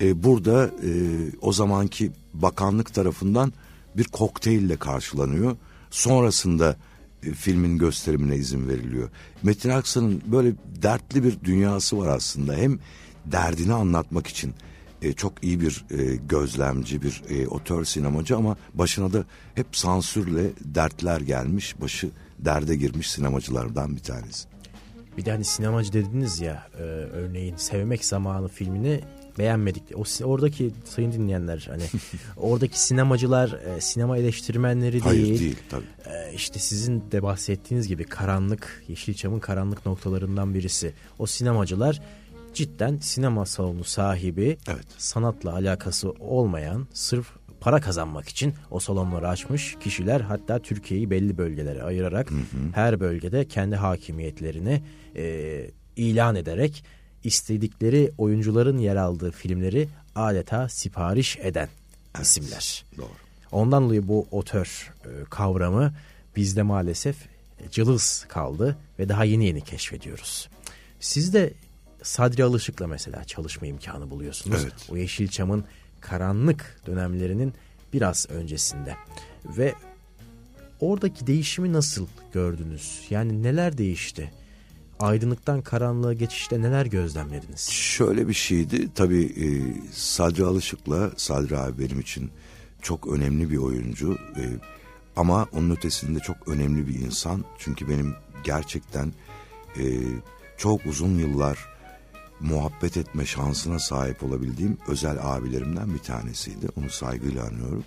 e, burada e, o zamanki bakanlık tarafından bir kokteylle karşılanıyor. Sonrasında e, filmin gösterimine izin veriliyor. Metin Aksan'ın böyle dertli bir dünyası var aslında. Hem derdini anlatmak için e, çok iyi bir e, gözlemci, bir e, otör sinemacı ama başına da hep sansürle dertler gelmiş, başı derde girmiş sinemacılardan bir tanesi. Bir de hani sinemacı dediniz ya e, örneğin Sevmek Zamanı filmini beğenmedik. O oradaki sayın dinleyenler hani oradaki sinemacılar e, sinema eleştirmenleri Hayır değil. değil tabii. E, işte sizin de bahsettiğiniz gibi karanlık Yeşilçam'ın karanlık noktalarından birisi. O sinemacılar cidden sinema salonu sahibi Evet. sanatla alakası olmayan sırf para kazanmak için o salonları açmış kişiler hatta Türkiye'yi belli bölgelere ayırarak her bölgede kendi hakimiyetlerini e, ilan ederek istedikleri oyuncuların yer aldığı filmleri adeta sipariş eden isimler. Doğru. Ondan dolayı bu otör e, kavramı bizde maalesef cılız kaldı ve daha yeni yeni keşfediyoruz. Siz de Sadri Alışık'la mesela çalışma imkanı buluyorsunuz. Evet. O Yeşilçam'ın karanlık dönemlerinin biraz öncesinde. Ve oradaki değişimi nasıl gördünüz? Yani neler değişti? Aydınlıktan karanlığa geçişte neler gözlemlediniz? Şöyle bir şeydi tabii e, Sadri Alışık'la Sadri abi benim için çok önemli bir oyuncu E, ama onun ötesinde çok önemli bir insan çünkü benim gerçekten e, çok uzun yıllar muhabbet etme şansına sahip olabildiğim özel abilerimden bir tanesiydi onu saygıyla anıyorum.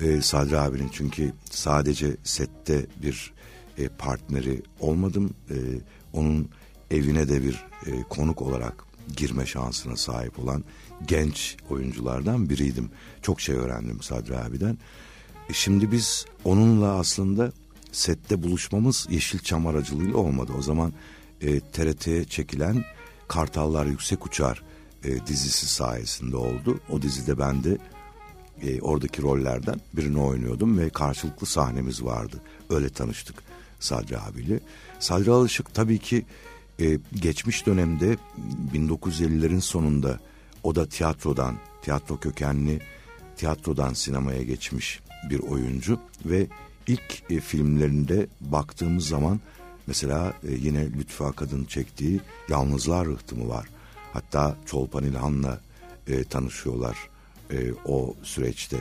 E, Sadri abinin çünkü sadece sette bir e, partneri olmadım. E, onun evine de bir e, konuk olarak girme şansına sahip olan genç oyunculardan biriydim. Çok şey öğrendim Sadri abiden. E, şimdi biz onunla aslında sette buluşmamız Yeşilçam aracılığıyla olmadı. O zaman e, TRT'ye çekilen Kartallar Yüksek Uçar e, dizisi sayesinde oldu. O dizide ben de e, oradaki rollerden birini oynuyordum ve karşılıklı sahnemiz vardı. Öyle tanıştık Sadri abiyle. Sadri Alışık tabii ki e, geçmiş dönemde 1950'lerin sonunda o da tiyatrodan, tiyatro kökenli tiyatrodan sinemaya geçmiş bir oyuncu ve ilk e, filmlerinde baktığımız zaman mesela e, yine Lütfü Akad'ın çektiği Yalnızlar Rıhtımı var. Hatta Çolpan İlhan'la e, tanışıyorlar e, o süreçte.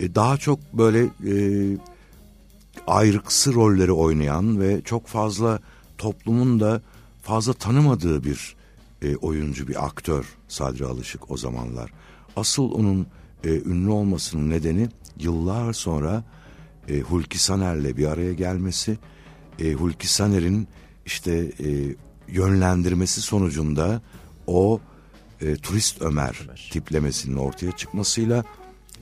E, daha çok böyle e, ayrıksı rolleri oynayan ve çok fazla toplumun da fazla tanımadığı bir e, oyuncu, bir aktör Sadri Alışık o zamanlar. Asıl onun e, ünlü olmasının nedeni yıllar sonra e, Hulki Saner'le bir araya gelmesi, e, Hulki Saner'in işte e, yönlendirmesi sonucunda o e, turist Ömer, Ömer. tiplemesinin ortaya çıkmasıyla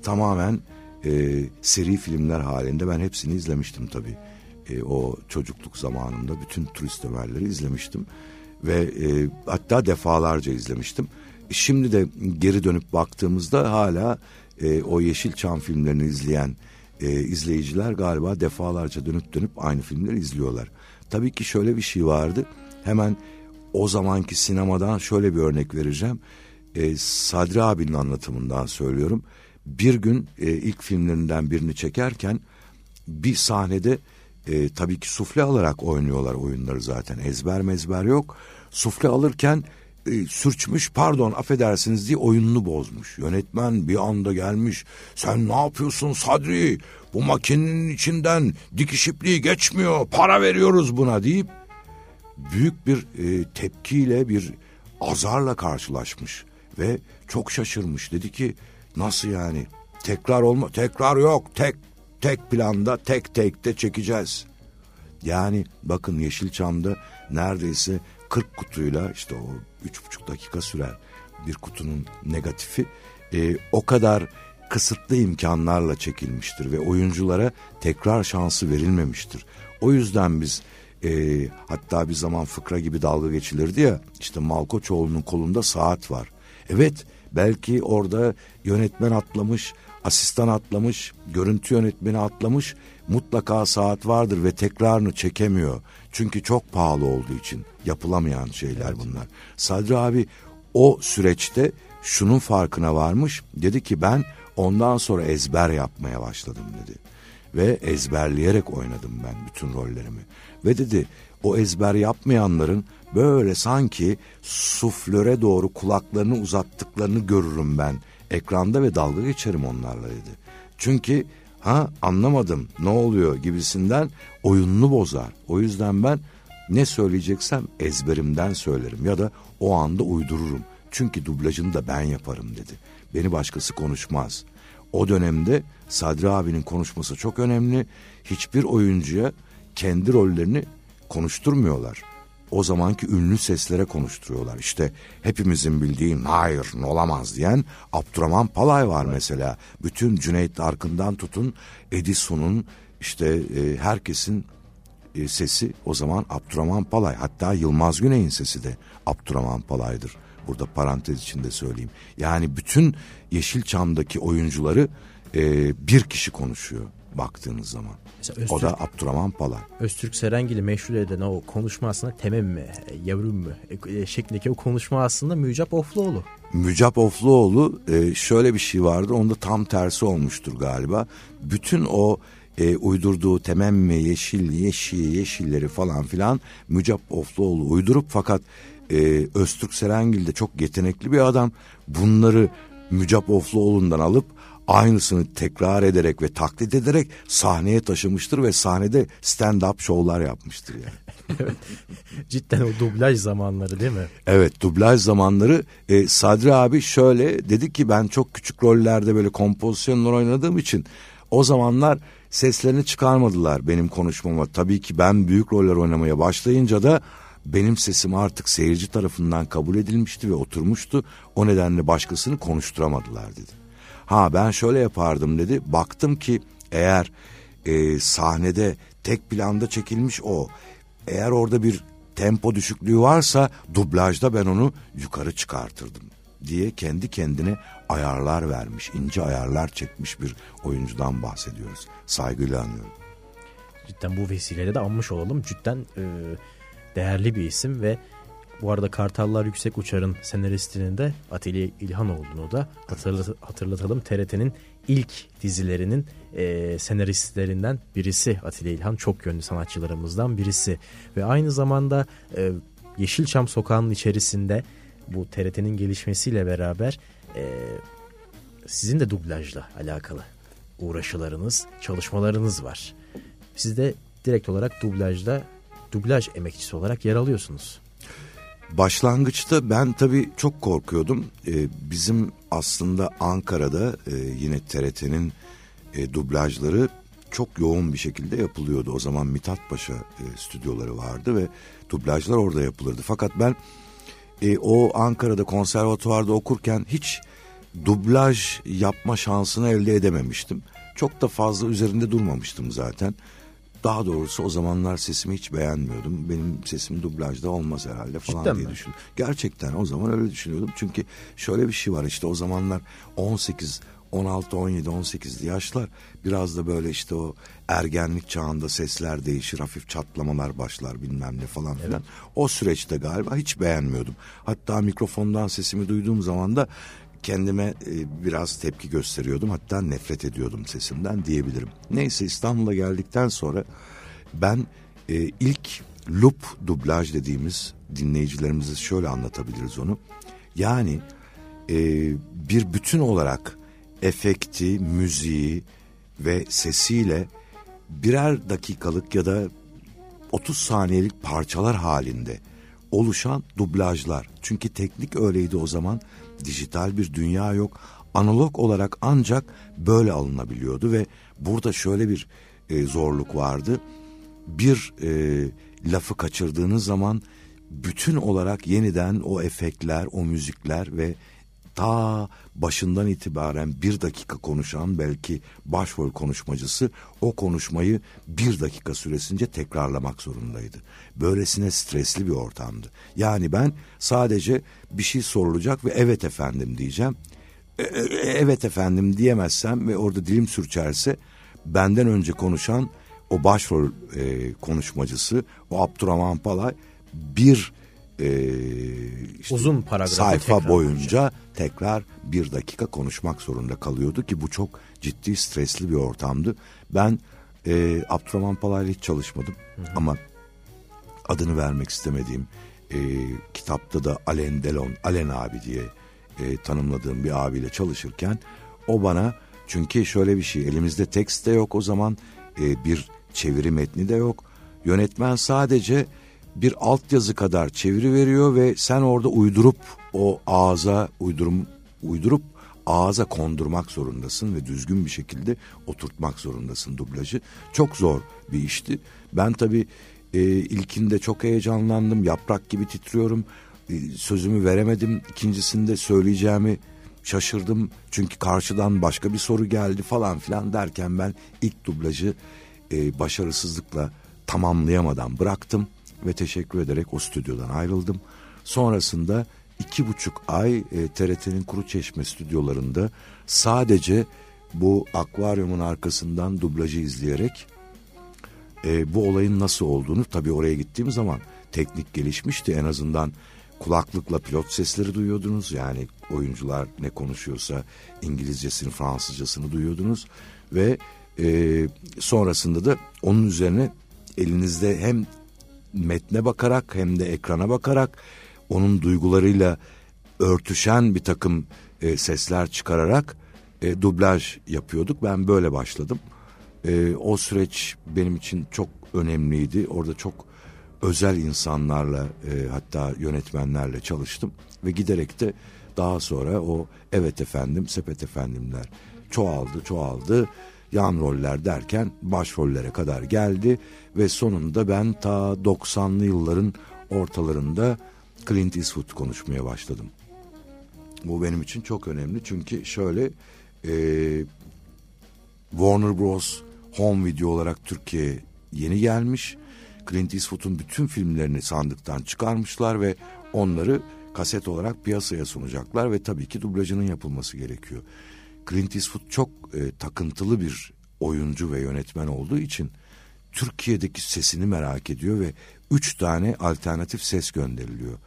tamamen e, seri filmler halinde ben hepsini izlemiştim tabii. E, o çocukluk zamanında bütün turist Ömerleri izlemiştim ve e, hatta defalarca izlemiştim. Şimdi de geri dönüp baktığımızda hala e, o Yeşilçam filmlerini izleyen e, izleyiciler galiba defalarca dönüp dönüp aynı filmleri izliyorlar. Tabii ki şöyle bir şey vardı. Hemen o zamanki sinemadan şöyle bir örnek vereceğim. e, Sadri abinin anlatımından söylüyorum. Bir gün e, ilk filmlerinden birini çekerken bir sahnede e, tabii ki sufle alarak oynuyorlar oyunları zaten. Ezber mezber yok. Sufle alırken e, sürçmüş pardon affedersiniz diye oyununu bozmuş. Yönetmen bir anda gelmiş. Sen ne yapıyorsun Sadri? Bu makinenin içinden dikiş ipliği geçmiyor. Para veriyoruz buna deyip büyük bir e, tepkiyle bir azarla karşılaşmış ve çok şaşırmış. Dedi ki nasıl yani tekrar olma tekrar yok tek tek planda tek tekte çekeceğiz. Yani bakın Yeşilçam'da neredeyse 40 kutuyla işte o üç buçuk dakika süren bir kutunun negatifi e, o kadar kısıtlı imkanlarla çekilmiştir ve oyunculara tekrar şansı verilmemiştir. O yüzden biz e, hatta bir zaman fıkra gibi dalga geçilirdi ya işte Malkoçoğlu'nun kolunda saat var. Evet belki orada yönetmen atlamış, asistan atlamış, görüntü yönetmeni atlamış mutlaka saat vardır ve tekrarını çekemiyor. Çünkü çok pahalı olduğu için yapılamayan şeyler evet. bunlar. Sadri abi o süreçte şunun farkına varmış. Dedi ki ben ondan sonra ezber yapmaya başladım dedi. Ve ezberleyerek oynadım ben bütün rollerimi. Ve dedi o ezber yapmayanların böyle sanki suflöre doğru kulaklarını uzattıklarını görürüm ben. Ekranda ve dalga geçerim onlarla dedi. Çünkü ha anlamadım ne oluyor gibisinden oyununu bozar. O yüzden ben ne söyleyeceksem ezberimden söylerim ya da o anda uydururum. Çünkü dublajını da ben yaparım dedi. Beni başkası konuşmaz. O dönemde Sadri abinin konuşması çok önemli. Hiçbir oyuncuya kendi rollerini konuşturmuyorlar. O zamanki ünlü seslere konuşturuyorlar. İşte hepimizin bildiği hayır olamaz diyen Abdurrahman Palay var mesela. Bütün Cüneyt Arkın'dan tutun Edison'un işte e, herkesin e, sesi o zaman Abdurrahman Palay. Hatta Yılmaz Güney'in sesi de Abdurrahman Palay'dır. Burada parantez içinde söyleyeyim. Yani bütün Yeşilçam'daki oyuncuları e, bir kişi konuşuyor baktığınız zaman. Öztürk, o da Abdurrahman Palay. Öztürk Serengil'i meşhur eden o konuşma aslında temem mi, yavrum mu e, şeklindeki o konuşma aslında Mücap Ofluoğlu. Mücap Ofluoğlu e, şöyle bir şey vardı onda tam tersi olmuştur galiba. Bütün o e, uydurduğu tememme yeşil yeşil yeşilleri falan filan Mücap Ofluoğlu uydurup fakat e, Öztürk Serengil de çok yetenekli bir adam. Bunları Mücap Ofluoğlu'ndan alıp aynısını tekrar ederek ve taklit ederek sahneye taşımıştır ve sahnede stand-up şovlar yapmıştır yani. evet. Cidden o dublaj zamanları değil mi? Evet dublaj zamanları e, Sadri abi şöyle dedi ki ben çok küçük rollerde böyle kompozisyonlar oynadığım için o zamanlar seslerini çıkarmadılar benim konuşmama. Tabii ki ben büyük roller oynamaya başlayınca da benim sesim artık seyirci tarafından kabul edilmişti ve oturmuştu. O nedenle başkasını konuşturamadılar dedi. Ha ben şöyle yapardım dedi. Baktım ki eğer e, sahnede tek planda çekilmiş o. Eğer orada bir tempo düşüklüğü varsa dublajda ben onu yukarı çıkartırdım diye kendi kendine ayarlar vermiş, ince ayarlar çekmiş bir oyuncudan bahsediyoruz. Saygıyla anıyorum. Cidden bu vesileyle de anmış olalım. Cidden e, değerli bir isim ve bu arada Kartallar Yüksek Uçar'ın senaristinin de Atilla İlhan olduğunu da hatırlatalım. TRT'nin ilk dizilerinin e, senaristlerinden birisi Atilla İlhan. Çok yönlü sanatçılarımızdan birisi. Ve aynı zamanda e, Yeşilçam Sokağı'nın içerisinde bu TRT'nin gelişmesiyle beraber e, sizin de dublajla alakalı uğraşılarınız, çalışmalarınız var. Siz de direkt olarak dublajda dublaj emekçisi olarak yer alıyorsunuz. Başlangıçta ben tabii çok korkuyordum. Ee, bizim aslında Ankara'da e, yine TRT'nin e, dublajları çok yoğun bir şekilde yapılıyordu. O zaman Mithat Paşa e, stüdyoları vardı ve dublajlar orada yapılırdı. Fakat ben e, o Ankara'da konservatuvarda okurken hiç dublaj yapma şansını elde edememiştim. Çok da fazla üzerinde durmamıştım zaten. Daha doğrusu o zamanlar sesimi hiç beğenmiyordum. Benim sesim dublajda olmaz herhalde falan Cidden diye mi? düşündüm. Gerçekten o zaman öyle düşünüyordum. Çünkü şöyle bir şey var işte o zamanlar 18 16, 17, 18 yaşlar biraz da böyle işte o ergenlik çağında sesler değişir, hafif çatlamalar başlar bilmem ne falan filan. Evet. O süreçte galiba hiç beğenmiyordum. Hatta mikrofondan sesimi duyduğum zaman da kendime e, biraz tepki gösteriyordum. Hatta nefret ediyordum sesimden diyebilirim. Neyse İstanbul'a geldikten sonra ben e, ilk loop dublaj dediğimiz dinleyicilerimize şöyle anlatabiliriz onu. Yani e, bir bütün olarak efekti, müziği ve sesiyle birer dakikalık ya da 30 saniyelik parçalar halinde oluşan dublajlar. Çünkü teknik öyleydi o zaman. Dijital bir dünya yok. Analog olarak ancak böyle alınabiliyordu ve burada şöyle bir e, zorluk vardı. Bir e, lafı kaçırdığınız zaman bütün olarak yeniden o efektler, o müzikler ve ta başından itibaren bir dakika konuşan belki başrol konuşmacısı o konuşmayı bir dakika süresince tekrarlamak zorundaydı. Böylesine stresli bir ortamdı. Yani ben sadece bir şey sorulacak ve evet efendim diyeceğim. E, e, e evet efendim diyemezsem ve orada dilim sürçerse benden önce konuşan o başrol e, konuşmacısı o Abdurrahman Palay bir e, işte uzun paragrafı sayfa boyunca. Tekrar bir dakika konuşmak zorunda kalıyordu ki bu çok ciddi stresli bir ortamdı. Ben e, Abdurrahman Palay'la hiç çalışmadım hı hı. ama adını vermek istemediğim e, kitapta da Alen Delon, Alen abi diye e, tanımladığım bir abiyle çalışırken o bana çünkü şöyle bir şey elimizde tekst de yok o zaman e, bir çeviri metni de yok. Yönetmen sadece bir altyazı kadar çeviri veriyor ve sen orada uydurup o ağza uydurum uydurup ağza kondurmak zorundasın ve düzgün bir şekilde oturtmak zorundasın dublajı. Çok zor bir işti. Ben tabii e, ilkinde çok heyecanlandım. Yaprak gibi titriyorum. E, sözümü veremedim. İkincisinde söyleyeceğimi şaşırdım. Çünkü karşıdan başka bir soru geldi falan filan derken ben ilk dublajı e, başarısızlıkla tamamlayamadan bıraktım ve teşekkür ederek o stüdyodan ayrıldım. Sonrasında iki buçuk ay e, TRT'nin Kuru Çeşme stüdyolarında sadece bu akvaryumun arkasından dublajı izleyerek e, bu olayın nasıl olduğunu tabii oraya gittiğim zaman teknik gelişmişti. En azından kulaklıkla pilot sesleri duyuyordunuz. Yani oyuncular ne konuşuyorsa İngilizcesini Fransızcasını duyuyordunuz. Ve e, sonrasında da onun üzerine elinizde hem metne bakarak hem de ekrana bakarak onun duygularıyla örtüşen bir takım e, sesler çıkararak e, dublaj yapıyorduk. Ben böyle başladım. E, o süreç benim için çok önemliydi. Orada çok özel insanlarla e, hatta yönetmenlerle çalıştım ve giderek de daha sonra o evet efendim sepet efendimler çoğaldı çoğaldı yan roller derken başrollere kadar geldi ve sonunda ben ta 90'lı yılların ortalarında Clint Eastwood konuşmaya başladım. Bu benim için çok önemli çünkü şöyle e, Warner Bros. Home Video olarak Türkiye'ye yeni gelmiş. Clint Eastwood'un bütün filmlerini sandıktan çıkarmışlar ve onları kaset olarak piyasaya sunacaklar ve tabii ki dublajının yapılması gerekiyor. Clint Eastwood çok e, takıntılı bir oyuncu ve yönetmen olduğu için Türkiye'deki sesini merak ediyor ve üç tane alternatif ses gönderiliyor.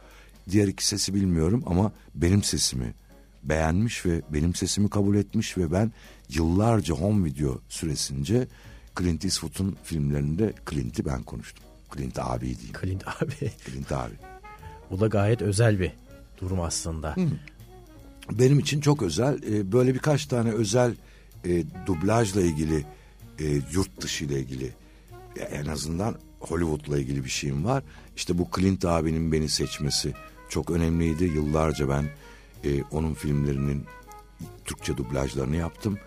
Diğer iki sesi bilmiyorum ama benim sesimi beğenmiş ve benim sesimi kabul etmiş ve ben yıllarca home video süresince Clint Eastwood'un filmlerinde Clint'i ben konuştum. Clint abi diyeyim. Clint abi. Clint abi. Bu da gayet özel bir durum aslında. Hı. Benim için çok özel. Ee, böyle birkaç tane özel e, dublajla ilgili, e, yurt dışı ile ilgili en azından Hollywood'la ilgili bir şeyim var. İşte bu Clint abinin beni seçmesi çok önemliydi. Yıllarca ben e, onun filmlerinin Türkçe dublajlarını yaptım.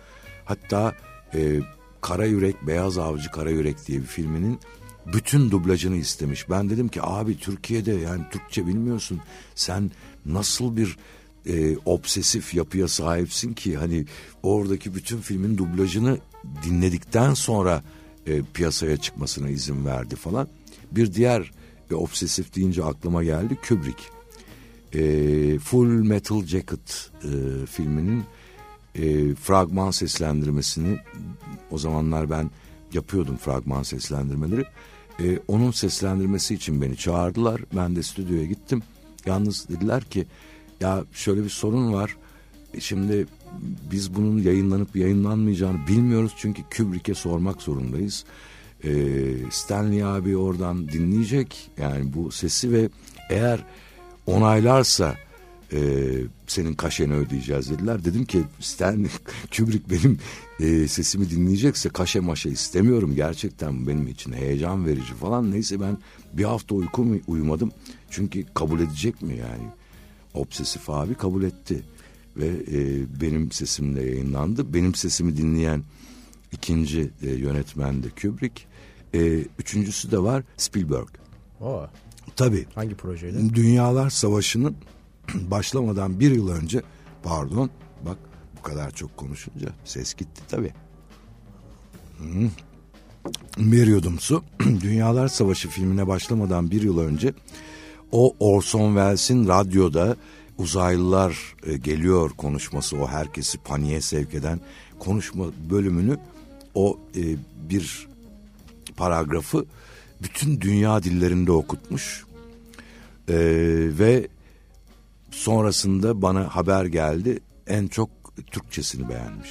Hatta e, Kara Yürek, Beyaz Avcı Kara Yürek diye bir filminin bütün dublajını istemiş. Ben dedim ki abi Türkiye'de yani Türkçe bilmiyorsun. Sen nasıl bir e, obsesif yapıya sahipsin ki hani oradaki bütün filmin dublajını dinledikten sonra e, piyasaya çıkmasına izin verdi falan. Bir diğer e, obsesif deyince aklıma geldi Kubrick. E, Full Metal Jacket e, filminin e, fragman seslendirmesini o zamanlar ben yapıyordum fragman seslendirmeleri. E, onun seslendirmesi için beni çağırdılar. Ben de stüdyoya gittim. Yalnız dediler ki ya şöyle bir sorun var. E, şimdi biz bunun yayınlanıp yayınlanmayacağını bilmiyoruz çünkü Kubrick'e sormak zorundayız. E, Stanley abi oradan dinleyecek yani bu sesi ve eğer onaylarsa e, senin kaşeni ödeyeceğiz dediler. Dedim ki Stanley Kubrick benim e, sesimi dinleyecekse kaşe maşe istemiyorum. Gerçekten benim için heyecan verici falan. Neyse ben bir hafta uykum uyumadım. Çünkü kabul edecek mi yani? Obsesif abi kabul etti. Ve e, benim sesimle yayınlandı. Benim sesimi dinleyen ikinci e, yönetmen de Kubrick. E, üçüncüsü de var Spielberg. Oo. Tabii. Hangi projeyle? Dünyalar Savaşı'nın başlamadan bir yıl önce pardon bak bu kadar çok konuşunca ses gitti tabii. Hmm. Veriyordum su. Dünyalar Savaşı filmine başlamadan bir yıl önce o Orson Welles'in radyoda uzaylılar e, geliyor konuşması o herkesi paniğe sevk eden konuşma bölümünü o e, bir paragrafı bütün dünya dillerinde okutmuş e, ve sonrasında bana haber geldi en çok Türkçesini beğenmiş.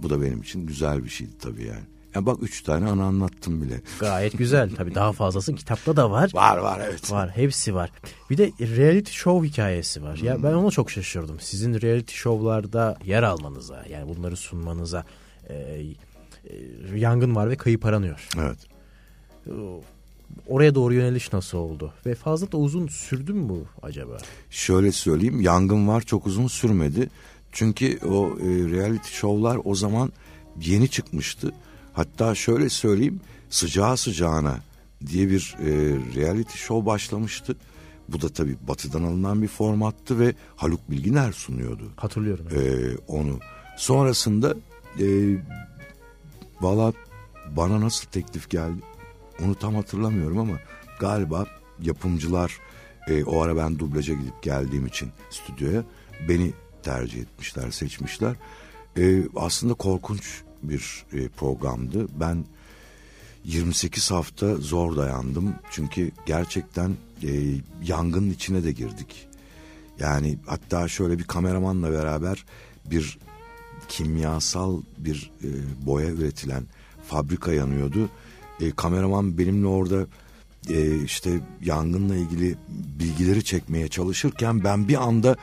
Bu da benim için güzel bir şeydi tabii yani. Ya bak üç tane ana anlattım bile. Gayet güzel. Tabii daha fazlası kitapta da var. Var var evet. Var hepsi var. Bir de reality show hikayesi var. Ya ben ona çok şaşırdım. Sizin reality show'larda yer almanıza yani bunları sunmanıza e, e, yangın var ve kayıp aranıyor. Evet. Oraya doğru yöneliş nasıl oldu? Ve fazla da uzun sürdü mü bu acaba? Şöyle söyleyeyim yangın var çok uzun sürmedi. Çünkü o e, reality show'lar o zaman yeni çıkmıştı. Hatta şöyle söyleyeyim sıcağı sıcağına diye bir e, reality show başlamıştı. Bu da tabii batıdan alınan bir formattı ve Haluk Bilginer sunuyordu. Hatırlıyorum. E, onu. Sonrasında e, valla bana nasıl teklif geldi onu tam hatırlamıyorum ama galiba yapımcılar e, o ara ben dublaja gidip geldiğim için stüdyoya beni tercih etmişler, seçmişler. E, aslında korkunç bir e, programdı. Ben 28 hafta zor dayandım. Çünkü gerçekten e, yangının içine de girdik. Yani hatta şöyle bir kameramanla beraber bir kimyasal bir e, boya üretilen fabrika yanıyordu. E, kameraman benimle orada e, işte yangınla ilgili bilgileri çekmeye çalışırken ben bir anda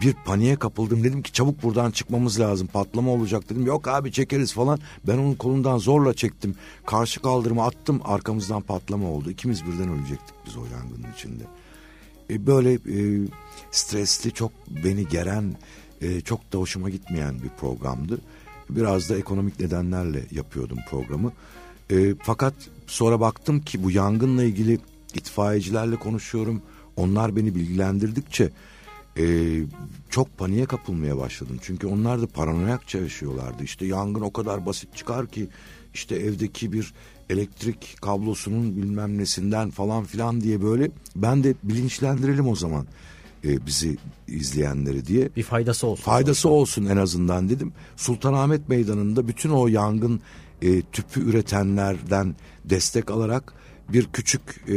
bir paniğe kapıldım. Dedim ki çabuk buradan çıkmamız lazım. Patlama olacak dedim. Yok abi çekeriz falan. Ben onun kolundan zorla çektim. Karşı kaldırıma attım. Arkamızdan patlama oldu. İkimiz birden ölecektik biz o yangının içinde. E, böyle e, stresli, çok beni geren, e, çok da hoşuma gitmeyen bir programdı. Biraz da ekonomik nedenlerle yapıyordum programı. E, fakat sonra baktım ki bu yangınla ilgili itfaiyecilerle konuşuyorum. Onlar beni bilgilendirdikçe e, çok paniğe kapılmaya başladım. Çünkü onlar da paranoyakça yaşıyorlardı. İşte yangın o kadar basit çıkar ki işte evdeki bir elektrik kablosunun bilmem nesinden falan filan diye böyle ben de bilinçlendirelim o zaman e, bizi izleyenleri diye. Bir faydası olsun. Faydası olsun en azından dedim. Sultanahmet Meydanı'nda bütün o yangın e, tüpü üretenlerden destek alarak bir küçük e,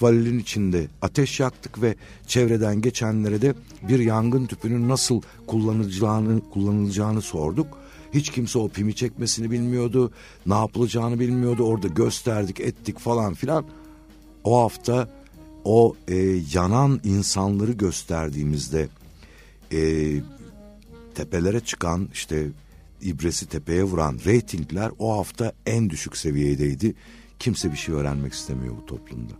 valilin içinde ateş yaktık ve çevreden geçenlere de bir yangın tüpünün nasıl kullanılacağını kullanılacağını sorduk. Hiç kimse o pimi çekmesini bilmiyordu, ne yapılacağını bilmiyordu. Orada gösterdik, ettik falan filan. O hafta o e, yanan insanları gösterdiğimizde e, tepelere çıkan işte ibresi tepeye vuran reytingler o hafta en düşük seviyedeydi. Kimse bir şey öğrenmek istemiyor bu toplumda.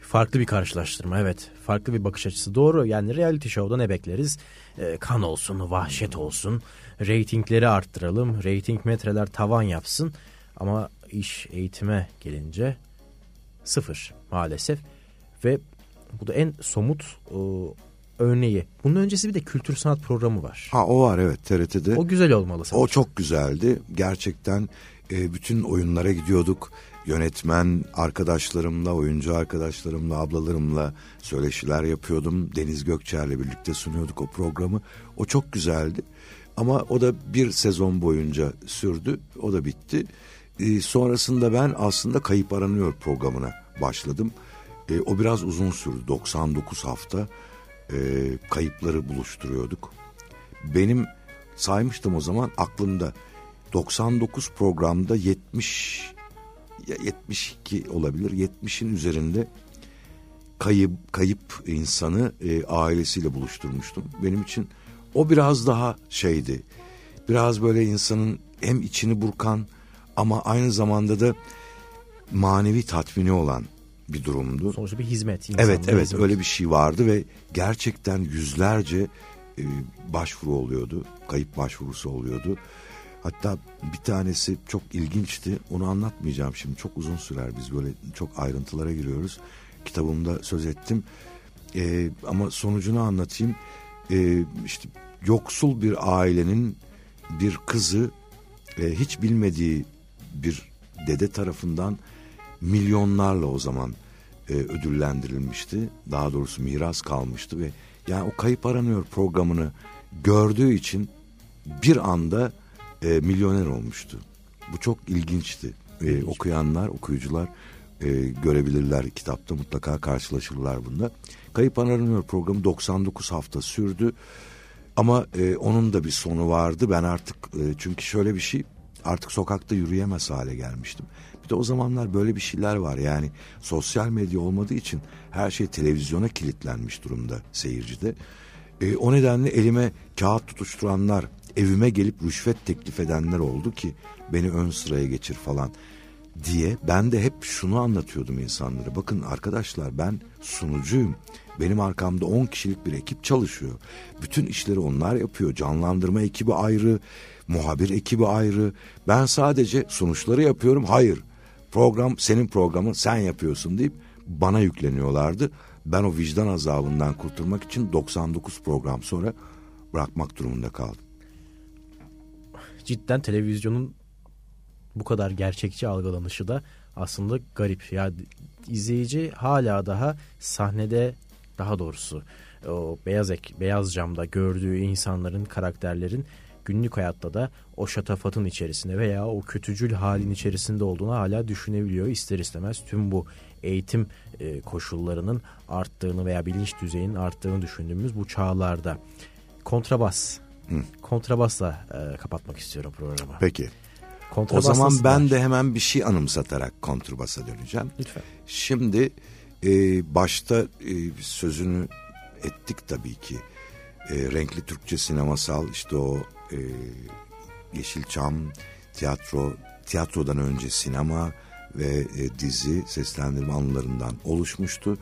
Farklı bir karşılaştırma evet. Farklı bir bakış açısı. Doğru yani reality show'da ne bekleriz? Ee, kan olsun, vahşet olsun. Ratingleri arttıralım. Rating metreler tavan yapsın. Ama iş eğitime gelince sıfır maalesef. Ve bu da en somut örneği. Bunun öncesi bir de kültür sanat programı var. Ha o var evet TRT'de. O güzel olmalı sanki. O çok güzeldi. Gerçekten e, bütün oyunlara gidiyorduk. Yönetmen arkadaşlarımla, oyuncu arkadaşlarımla, ablalarımla söyleşiler yapıyordum. Deniz Gökçer'le birlikte sunuyorduk o programı. O çok güzeldi. Ama o da bir sezon boyunca sürdü. O da bitti. E, sonrasında ben aslında Kayıp Aranıyor programına başladım. E, o biraz uzun sürdü. 99 hafta e, kayıpları buluşturuyorduk. Benim saymıştım o zaman aklımda 99 programda 70 ya 72 olabilir 70'in üzerinde kayıp kayıp insanı e, ailesiyle buluşturmuştum. Benim için o biraz daha şeydi. Biraz böyle insanın hem içini burkan ama aynı zamanda da manevi tatmini olan bir durumdu. Sonuçta bir hizmet. Evet evet hizmet. öyle bir şey vardı ve gerçekten yüzlerce e, başvuru oluyordu. Kayıp başvurusu oluyordu. Hatta bir tanesi çok ilginçti. Onu anlatmayacağım şimdi. Çok uzun sürer. Biz böyle çok ayrıntılara giriyoruz. Kitabımda söz ettim. E, ama sonucunu anlatayım. E, işte yoksul bir ailenin bir kızı e, hiç bilmediği bir dede tarafından milyonlarla o zaman e, ödüllendirilmişti. Daha doğrusu miras kalmıştı ve yani o kayıp aranıyor programını gördüğü için bir anda e, milyoner olmuştu. Bu çok ilginçti. E, okuyanlar, okuyucular e, görebilirler kitapta mutlaka karşılaşırlar bunda. Kayıp aranıyor programı 99 hafta sürdü. Ama e, onun da bir sonu vardı. Ben artık e, çünkü şöyle bir şey artık sokakta yürüyemez hale gelmiştim. Bir de o zamanlar böyle bir şeyler var yani sosyal medya olmadığı için her şey televizyona kilitlenmiş durumda seyircide. E, o nedenle elime kağıt tutuşturanlar, evime gelip rüşvet teklif edenler oldu ki beni ön sıraya geçir falan diye ben de hep şunu anlatıyordum insanlara. Bakın arkadaşlar ben sunucuyum. Benim arkamda 10 kişilik bir ekip çalışıyor. Bütün işleri onlar yapıyor. Canlandırma ekibi ayrı, muhabir ekibi ayrı. Ben sadece sonuçları yapıyorum. Hayır program senin programın sen yapıyorsun deyip bana yükleniyorlardı. Ben o vicdan azabından kurtulmak için 99 program sonra bırakmak durumunda kaldım. Cidden televizyonun bu kadar gerçekçi algılanışı da aslında garip. Ya izleyici hala daha sahnede daha doğrusu o beyaz ek beyaz camda gördüğü insanların karakterlerin günlük hayatta da o şatafatın içerisinde veya o kötücül halin içerisinde olduğunu hala düşünebiliyor. İster istemez tüm bu eğitim e, koşullarının arttığını veya bilinç düzeyinin arttığını düşündüğümüz bu çağlarda. Kontrabas. Hı. Kontrabasla e, kapatmak istiyorum programı. Peki. O zaman ben var? de hemen bir şey anımsatarak kontrbasa döneceğim. Lütfen. Şimdi e, başta e, sözünü ettik tabii ki. E, renkli Türkçe sinemasal işte o e, Yeşilçam, tiyatro, tiyatrodan önce sinema ve e, dizi seslendirme anılarından oluşmuştu.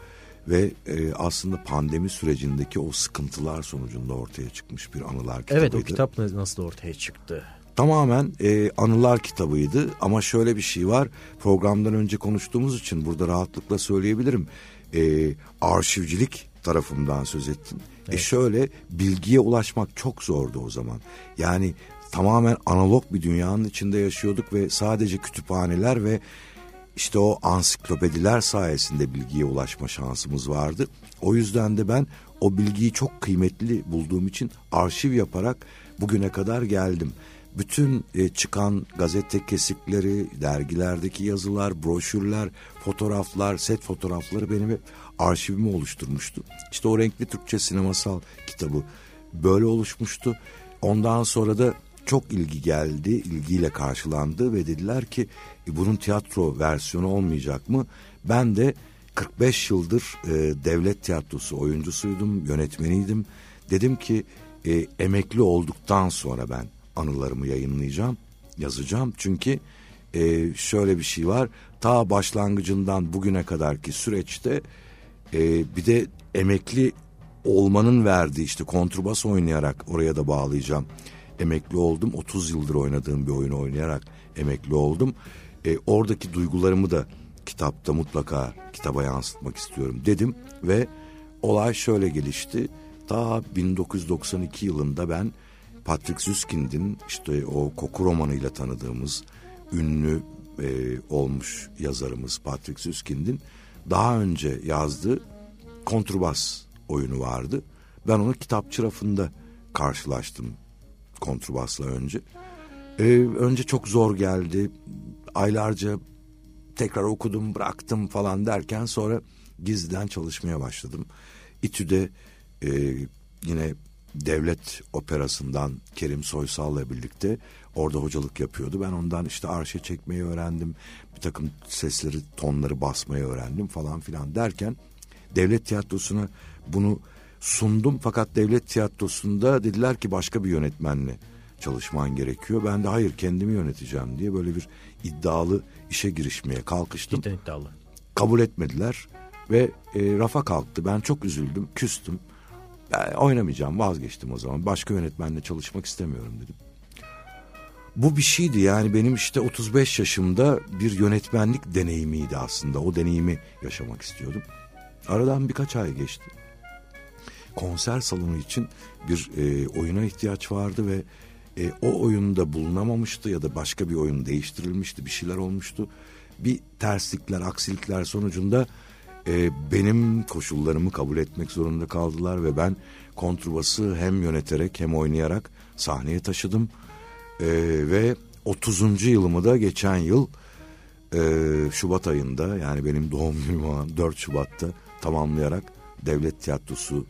Ve e, aslında pandemi sürecindeki o sıkıntılar sonucunda ortaya çıkmış bir anılar kitabıydı. Evet o kitap nasıl ortaya çıktı? Tamamen e, anılar kitabıydı ama şöyle bir şey var. Programdan önce konuştuğumuz için burada rahatlıkla söyleyebilirim. E, arşivcilik tarafından söz ettin. E, evet. E şöyle bilgiye ulaşmak çok zordu o zaman. Yani tamamen analog bir dünyanın içinde yaşıyorduk ve sadece kütüphaneler ve işte o ansiklopediler sayesinde bilgiye ulaşma şansımız vardı. O yüzden de ben o bilgiyi çok kıymetli bulduğum için arşiv yaparak bugüne kadar geldim. Bütün e, çıkan gazete kesikleri, dergilerdeki yazılar, broşürler, fotoğraflar, set fotoğrafları benim hep arşivimi oluşturmuştu. İşte o renkli Türkçe sinemasal kitabı böyle oluşmuştu. Ondan sonra da çok ilgi geldi, ilgiyle karşılandı ve dediler ki e, bunun tiyatro versiyonu olmayacak mı? Ben de 45 yıldır e, devlet tiyatrosu oyuncusuydum, yönetmeniydim. Dedim ki e, emekli olduktan sonra ben anılarımı yayınlayacağım, yazacağım. Çünkü e, şöyle bir şey var, ta başlangıcından bugüne kadarki süreçte e, bir de emekli olmanın verdiği işte kontrbas oynayarak oraya da bağlayacağım emekli oldum. 30 yıldır oynadığım bir oyunu oynayarak emekli oldum. E, oradaki duygularımı da kitapta mutlaka kitaba yansıtmak istiyorum dedim ve olay şöyle gelişti. Ta 1992 yılında ben Patrick Süskind'in işte o koku romanıyla tanıdığımız ünlü e, olmuş yazarımız Patrick Süskind'in daha önce yazdığı kontrbas oyunu vardı. Ben onu kitapçı rafında karşılaştım kontrbasla önce. Ee, önce çok zor geldi. Aylarca tekrar okudum, bıraktım falan derken sonra gizliden çalışmaya başladım. İTÜ'de e, yine devlet operasından Kerim Soysal'la birlikte orada hocalık yapıyordu. Ben ondan işte arşe çekmeyi öğrendim. Bir takım sesleri, tonları basmayı öğrendim falan filan derken devlet tiyatrosuna bunu sundum. Fakat devlet tiyatrosunda dediler ki başka bir yönetmenle çalışman gerekiyor. Ben de hayır kendimi yöneteceğim diye böyle bir iddialı işe girişmeye kalkıştım. Cidden iddialı. Kabul etmediler ve e, rafa kalktı. Ben çok üzüldüm, küstüm. Oynamayacağım, vazgeçtim o zaman. Başka yönetmenle çalışmak istemiyorum dedim. Bu bir şeydi yani benim işte 35 yaşımda bir yönetmenlik deneyimiydi aslında. O deneyimi yaşamak istiyordum. Aradan birkaç ay geçti. Konser salonu için bir e, oyuna ihtiyaç vardı ve e, o oyunda bulunamamıştı ya da başka bir oyun değiştirilmişti, bir şeyler olmuştu. Bir terslikler, aksilikler sonucunda e, benim koşullarımı kabul etmek zorunda kaldılar ve ben kontrbası hem yöneterek hem oynayarak sahneye taşıdım. E, ve 30. yılımı da geçen yıl e, Şubat ayında yani benim doğum günüm olan 4 Şubat'ta tamamlayarak Devlet Tiyatrosu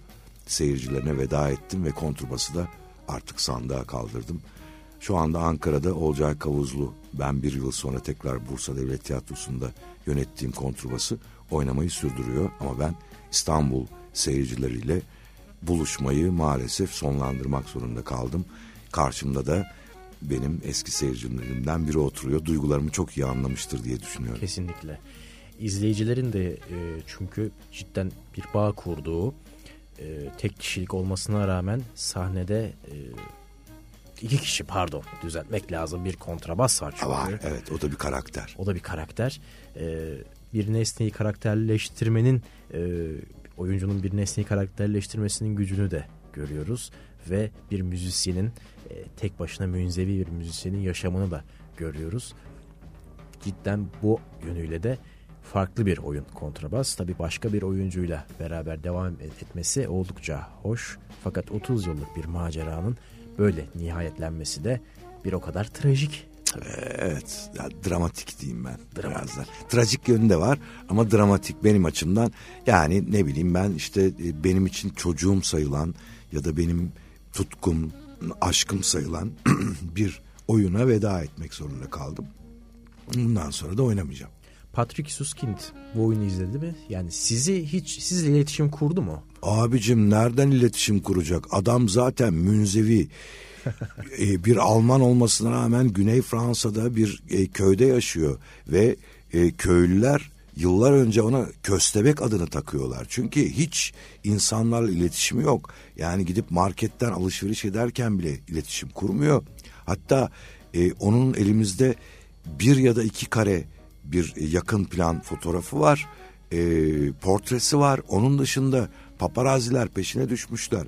seyircilerine veda ettim ve kontrbası da artık sandığa kaldırdım. Şu anda Ankara'da Olcay Kavuzlu ben bir yıl sonra tekrar Bursa Devlet Tiyatrosu'nda yönettiğim kontrbası oynamayı sürdürüyor. Ama ben İstanbul seyircileriyle buluşmayı maalesef sonlandırmak zorunda kaldım. Karşımda da benim eski seyircilerimden biri oturuyor. Duygularımı çok iyi anlamıştır diye düşünüyorum. Kesinlikle. İzleyicilerin de e, çünkü cidden bir bağ kurduğu e, tek kişilik olmasına rağmen sahnede e, iki kişi pardon düzeltmek lazım bir kontrabas var çünkü. Var evet o da bir karakter. O da bir karakter. E, bir nesneyi karakterleştirmenin e, oyuncunun bir nesneyi karakterleştirmesinin gücünü de görüyoruz ve bir müzisyenin e, tek başına münzevi bir müzisyenin yaşamını da görüyoruz. Cidden bu yönüyle de farklı bir oyun kontrabas. Tabi başka bir oyuncuyla beraber devam etmesi oldukça hoş. Fakat 30 yıllık bir maceranın böyle nihayetlenmesi de bir o kadar trajik. Evet, ya, dramatik diyeyim ben dramatik. biraz da. Trajik yönü de var ama dramatik benim açımdan. Yani ne bileyim ben işte e, benim için çocuğum sayılan ya da benim tutkum, aşkım sayılan bir oyuna veda etmek zorunda kaldım. Bundan sonra da oynamayacağım. Patrick Suskind bu oyunu izledi mi? Yani sizi hiç sizle iletişim kurdu mu? Abicim nereden iletişim kuracak? Adam zaten münzevi. Ee, bir Alman olmasına rağmen Güney Fransa'da bir e, köyde yaşıyor ve e, köylüler yıllar önce ona köstebek adını takıyorlar. Çünkü hiç insanlarla iletişimi yok. Yani gidip marketten alışveriş ederken bile iletişim kurmuyor. Hatta e, onun elimizde bir ya da iki kare bir yakın plan fotoğrafı var. E, portresi var. Onun dışında paparaziler peşine düşmüşler.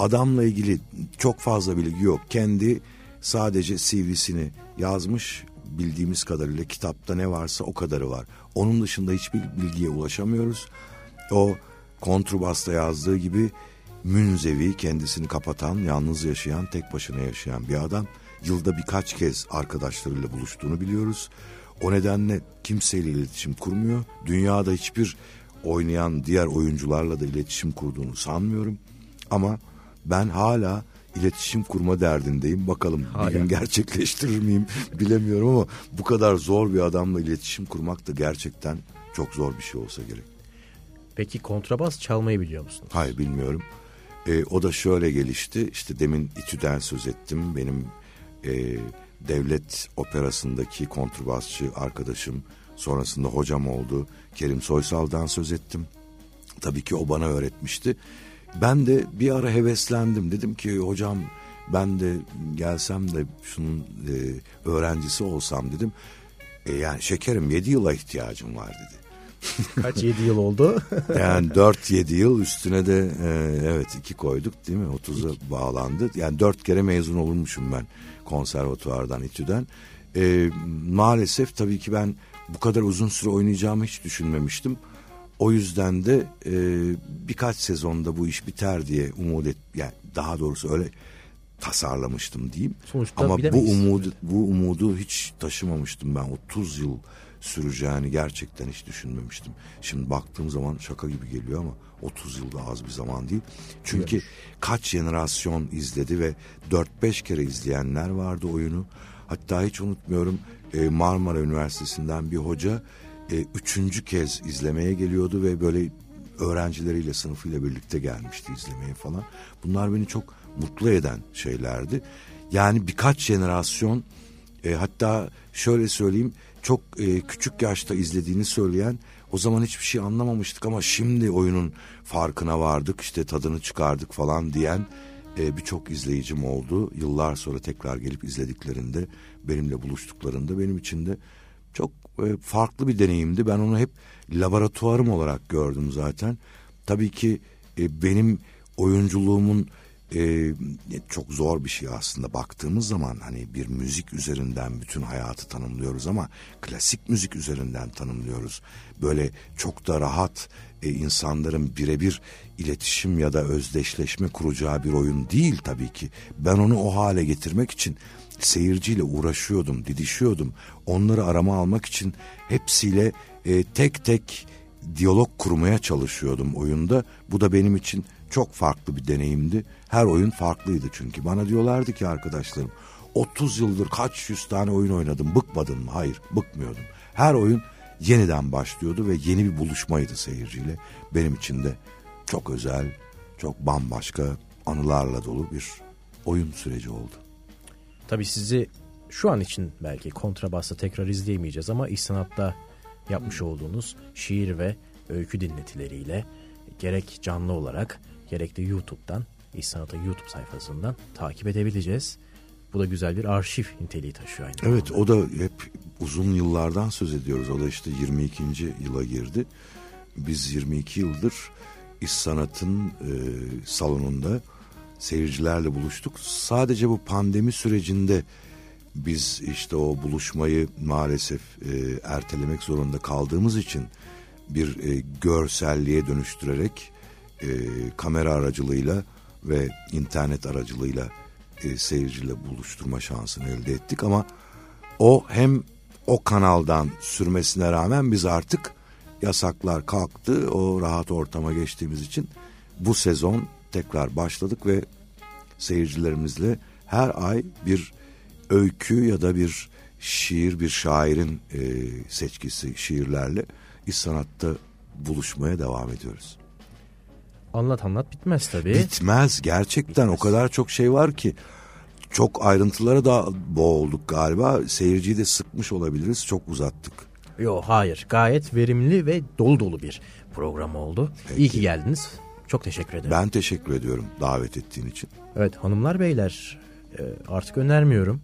Adamla ilgili çok fazla bilgi yok. Kendi sadece CV'sini yazmış bildiğimiz kadarıyla kitapta ne varsa o kadarı var. Onun dışında hiçbir bilgiye ulaşamıyoruz. O kontrbasta yazdığı gibi münzevi kendisini kapatan, yalnız yaşayan, tek başına yaşayan bir adam. Yılda birkaç kez arkadaşlarıyla buluştuğunu biliyoruz. O nedenle kimseyle iletişim kurmuyor. Dünyada hiçbir oynayan diğer oyuncularla da iletişim kurduğunu sanmıyorum. Ama ben hala iletişim kurma derdindeyim. Bakalım hala. bir gün gerçekleştirir miyim bilemiyorum ama bu kadar zor bir adamla iletişim kurmak da gerçekten çok zor bir şey olsa gerek. Peki kontrabas çalmayı biliyor musun? Hayır bilmiyorum. E, o da şöyle gelişti. İşte demin İTÜ'den söz ettim. Benim e, devlet operasındaki kontrbasçı arkadaşım sonrasında hocam oldu. Kerim Soysal'dan söz ettim. Tabii ki o bana öğretmişti. Ben de bir ara heveslendim. Dedim ki hocam ben de gelsem de şunun e, öğrencisi olsam dedim. E, yani şekerim yedi yıla ihtiyacım var dedi. Kaç 7 yıl oldu? yani 4-7 yıl üstüne de e, evet iki koyduk değil mi? 30'a bağlandı. Yani 4 kere mezun olmuşum ben konservatuvardan, İTÜ'den. E, maalesef tabii ki ben bu kadar uzun süre oynayacağımı hiç düşünmemiştim. O yüzden de e, birkaç sezonda bu iş biter diye umut et, yani daha doğrusu öyle tasarlamıştım diyeyim. Sonuçta Ama bu umudu bu umudu hiç taşımamıştım ben 30 yıl süreceğini gerçekten hiç düşünmemiştim. Şimdi baktığım zaman şaka gibi geliyor ama 30 yılda az bir zaman değil. Çünkü evet. kaç jenerasyon izledi ve 4-5 kere izleyenler vardı oyunu. Hatta hiç unutmuyorum e, Marmara Üniversitesi'nden bir hoca e, üçüncü kez izlemeye geliyordu ve böyle öğrencileriyle sınıfıyla birlikte gelmişti izlemeye falan. Bunlar beni çok mutlu eden şeylerdi. Yani birkaç jenerasyon e, hatta şöyle söyleyeyim çok e, küçük yaşta izlediğini söyleyen o zaman hiçbir şey anlamamıştık ama şimdi oyunun farkına vardık işte tadını çıkardık falan diyen e, birçok izleyicim oldu. Yıllar sonra tekrar gelip izlediklerinde benimle buluştuklarında benim için de çok e, farklı bir deneyimdi. Ben onu hep laboratuvarım olarak gördüm zaten. Tabii ki e, benim oyunculuğumun e, çok zor bir şey aslında baktığımız zaman hani bir müzik üzerinden bütün hayatı tanımlıyoruz ama klasik müzik üzerinden tanımlıyoruz. Böyle çok da rahat e, insanların birebir iletişim ya da özdeşleşme kuracağı bir oyun değil tabii ki. Ben onu o hale getirmek için seyirciyle uğraşıyordum, didişiyordum. Onları arama almak için hepsiyle e, tek tek diyalog kurmaya çalışıyordum oyunda. Bu da benim için çok farklı bir deneyimdi. Her oyun farklıydı çünkü. Bana diyorlardı ki arkadaşlarım 30 yıldır kaç yüz tane oyun oynadım bıkmadın mı? Hayır bıkmıyordum. Her oyun yeniden başlıyordu ve yeni bir buluşmaydı seyirciyle. Benim için de çok özel, çok bambaşka anılarla dolu bir oyun süreci oldu. Tabii sizi şu an için belki kontrabasta tekrar izleyemeyeceğiz ama iş sanatta yapmış olduğunuz şiir ve öykü dinletileriyle gerek canlı olarak gerek de YouTube'dan İş Sanatı YouTube sayfasından takip edebileceğiz. Bu da güzel bir arşiv niteliği taşıyor aynı Evet zamanda. o da hep uzun yıllardan söz ediyoruz. O da işte 22. yıla girdi. Biz 22 yıldır İş Sanat'ın e, salonunda seyircilerle buluştuk. Sadece bu pandemi sürecinde biz işte o buluşmayı maalesef e, ertelemek zorunda kaldığımız için bir e, görselliğe dönüştürerek e, kamera aracılığıyla ve internet aracılığıyla e, seyirciyle buluşturma şansını elde ettik ama o hem o kanaldan sürmesine rağmen biz artık yasaklar kalktı o rahat ortama geçtiğimiz için bu sezon tekrar başladık ve seyircilerimizle her ay bir öykü ya da bir şiir bir şairin e, seçkisi şiirlerle iş sanatta buluşmaya devam ediyoruz. Anlat anlat bitmez tabii. Bitmez gerçekten bitmez. o kadar çok şey var ki. Çok ayrıntılara da boğulduk galiba. Seyirciyi de sıkmış olabiliriz. Çok uzattık. Yok hayır gayet verimli ve dolu dolu bir program oldu. Peki. İyi ki geldiniz. Çok teşekkür ederim. Ben teşekkür ediyorum davet ettiğin için. Evet hanımlar beyler e, artık önermiyorum.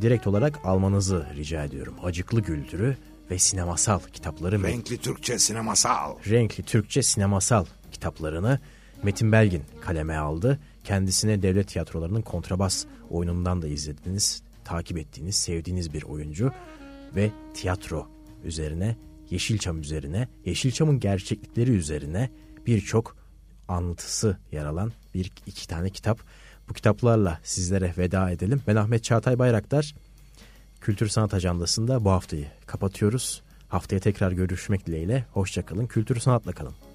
Direkt olarak almanızı rica ediyorum. Acıklı Güldürü ve sinemasal kitapları. Renkli Türkçe sinemasal. Renkli Türkçe sinemasal kitaplarını Metin Belgin kaleme aldı. Kendisine devlet tiyatrolarının kontrabas oyunundan da izlediğiniz, takip ettiğiniz, sevdiğiniz bir oyuncu ve tiyatro üzerine, Yeşilçam üzerine, Yeşilçam'ın gerçeklikleri üzerine birçok anlatısı yer alan bir iki tane kitap. Bu kitaplarla sizlere veda edelim. Ben Ahmet Çağatay Bayraktar. Kültür Sanat Ajandası'nda bu haftayı kapatıyoruz. Haftaya tekrar görüşmek dileğiyle. Hoşçakalın. Kültür Sanat'la kalın.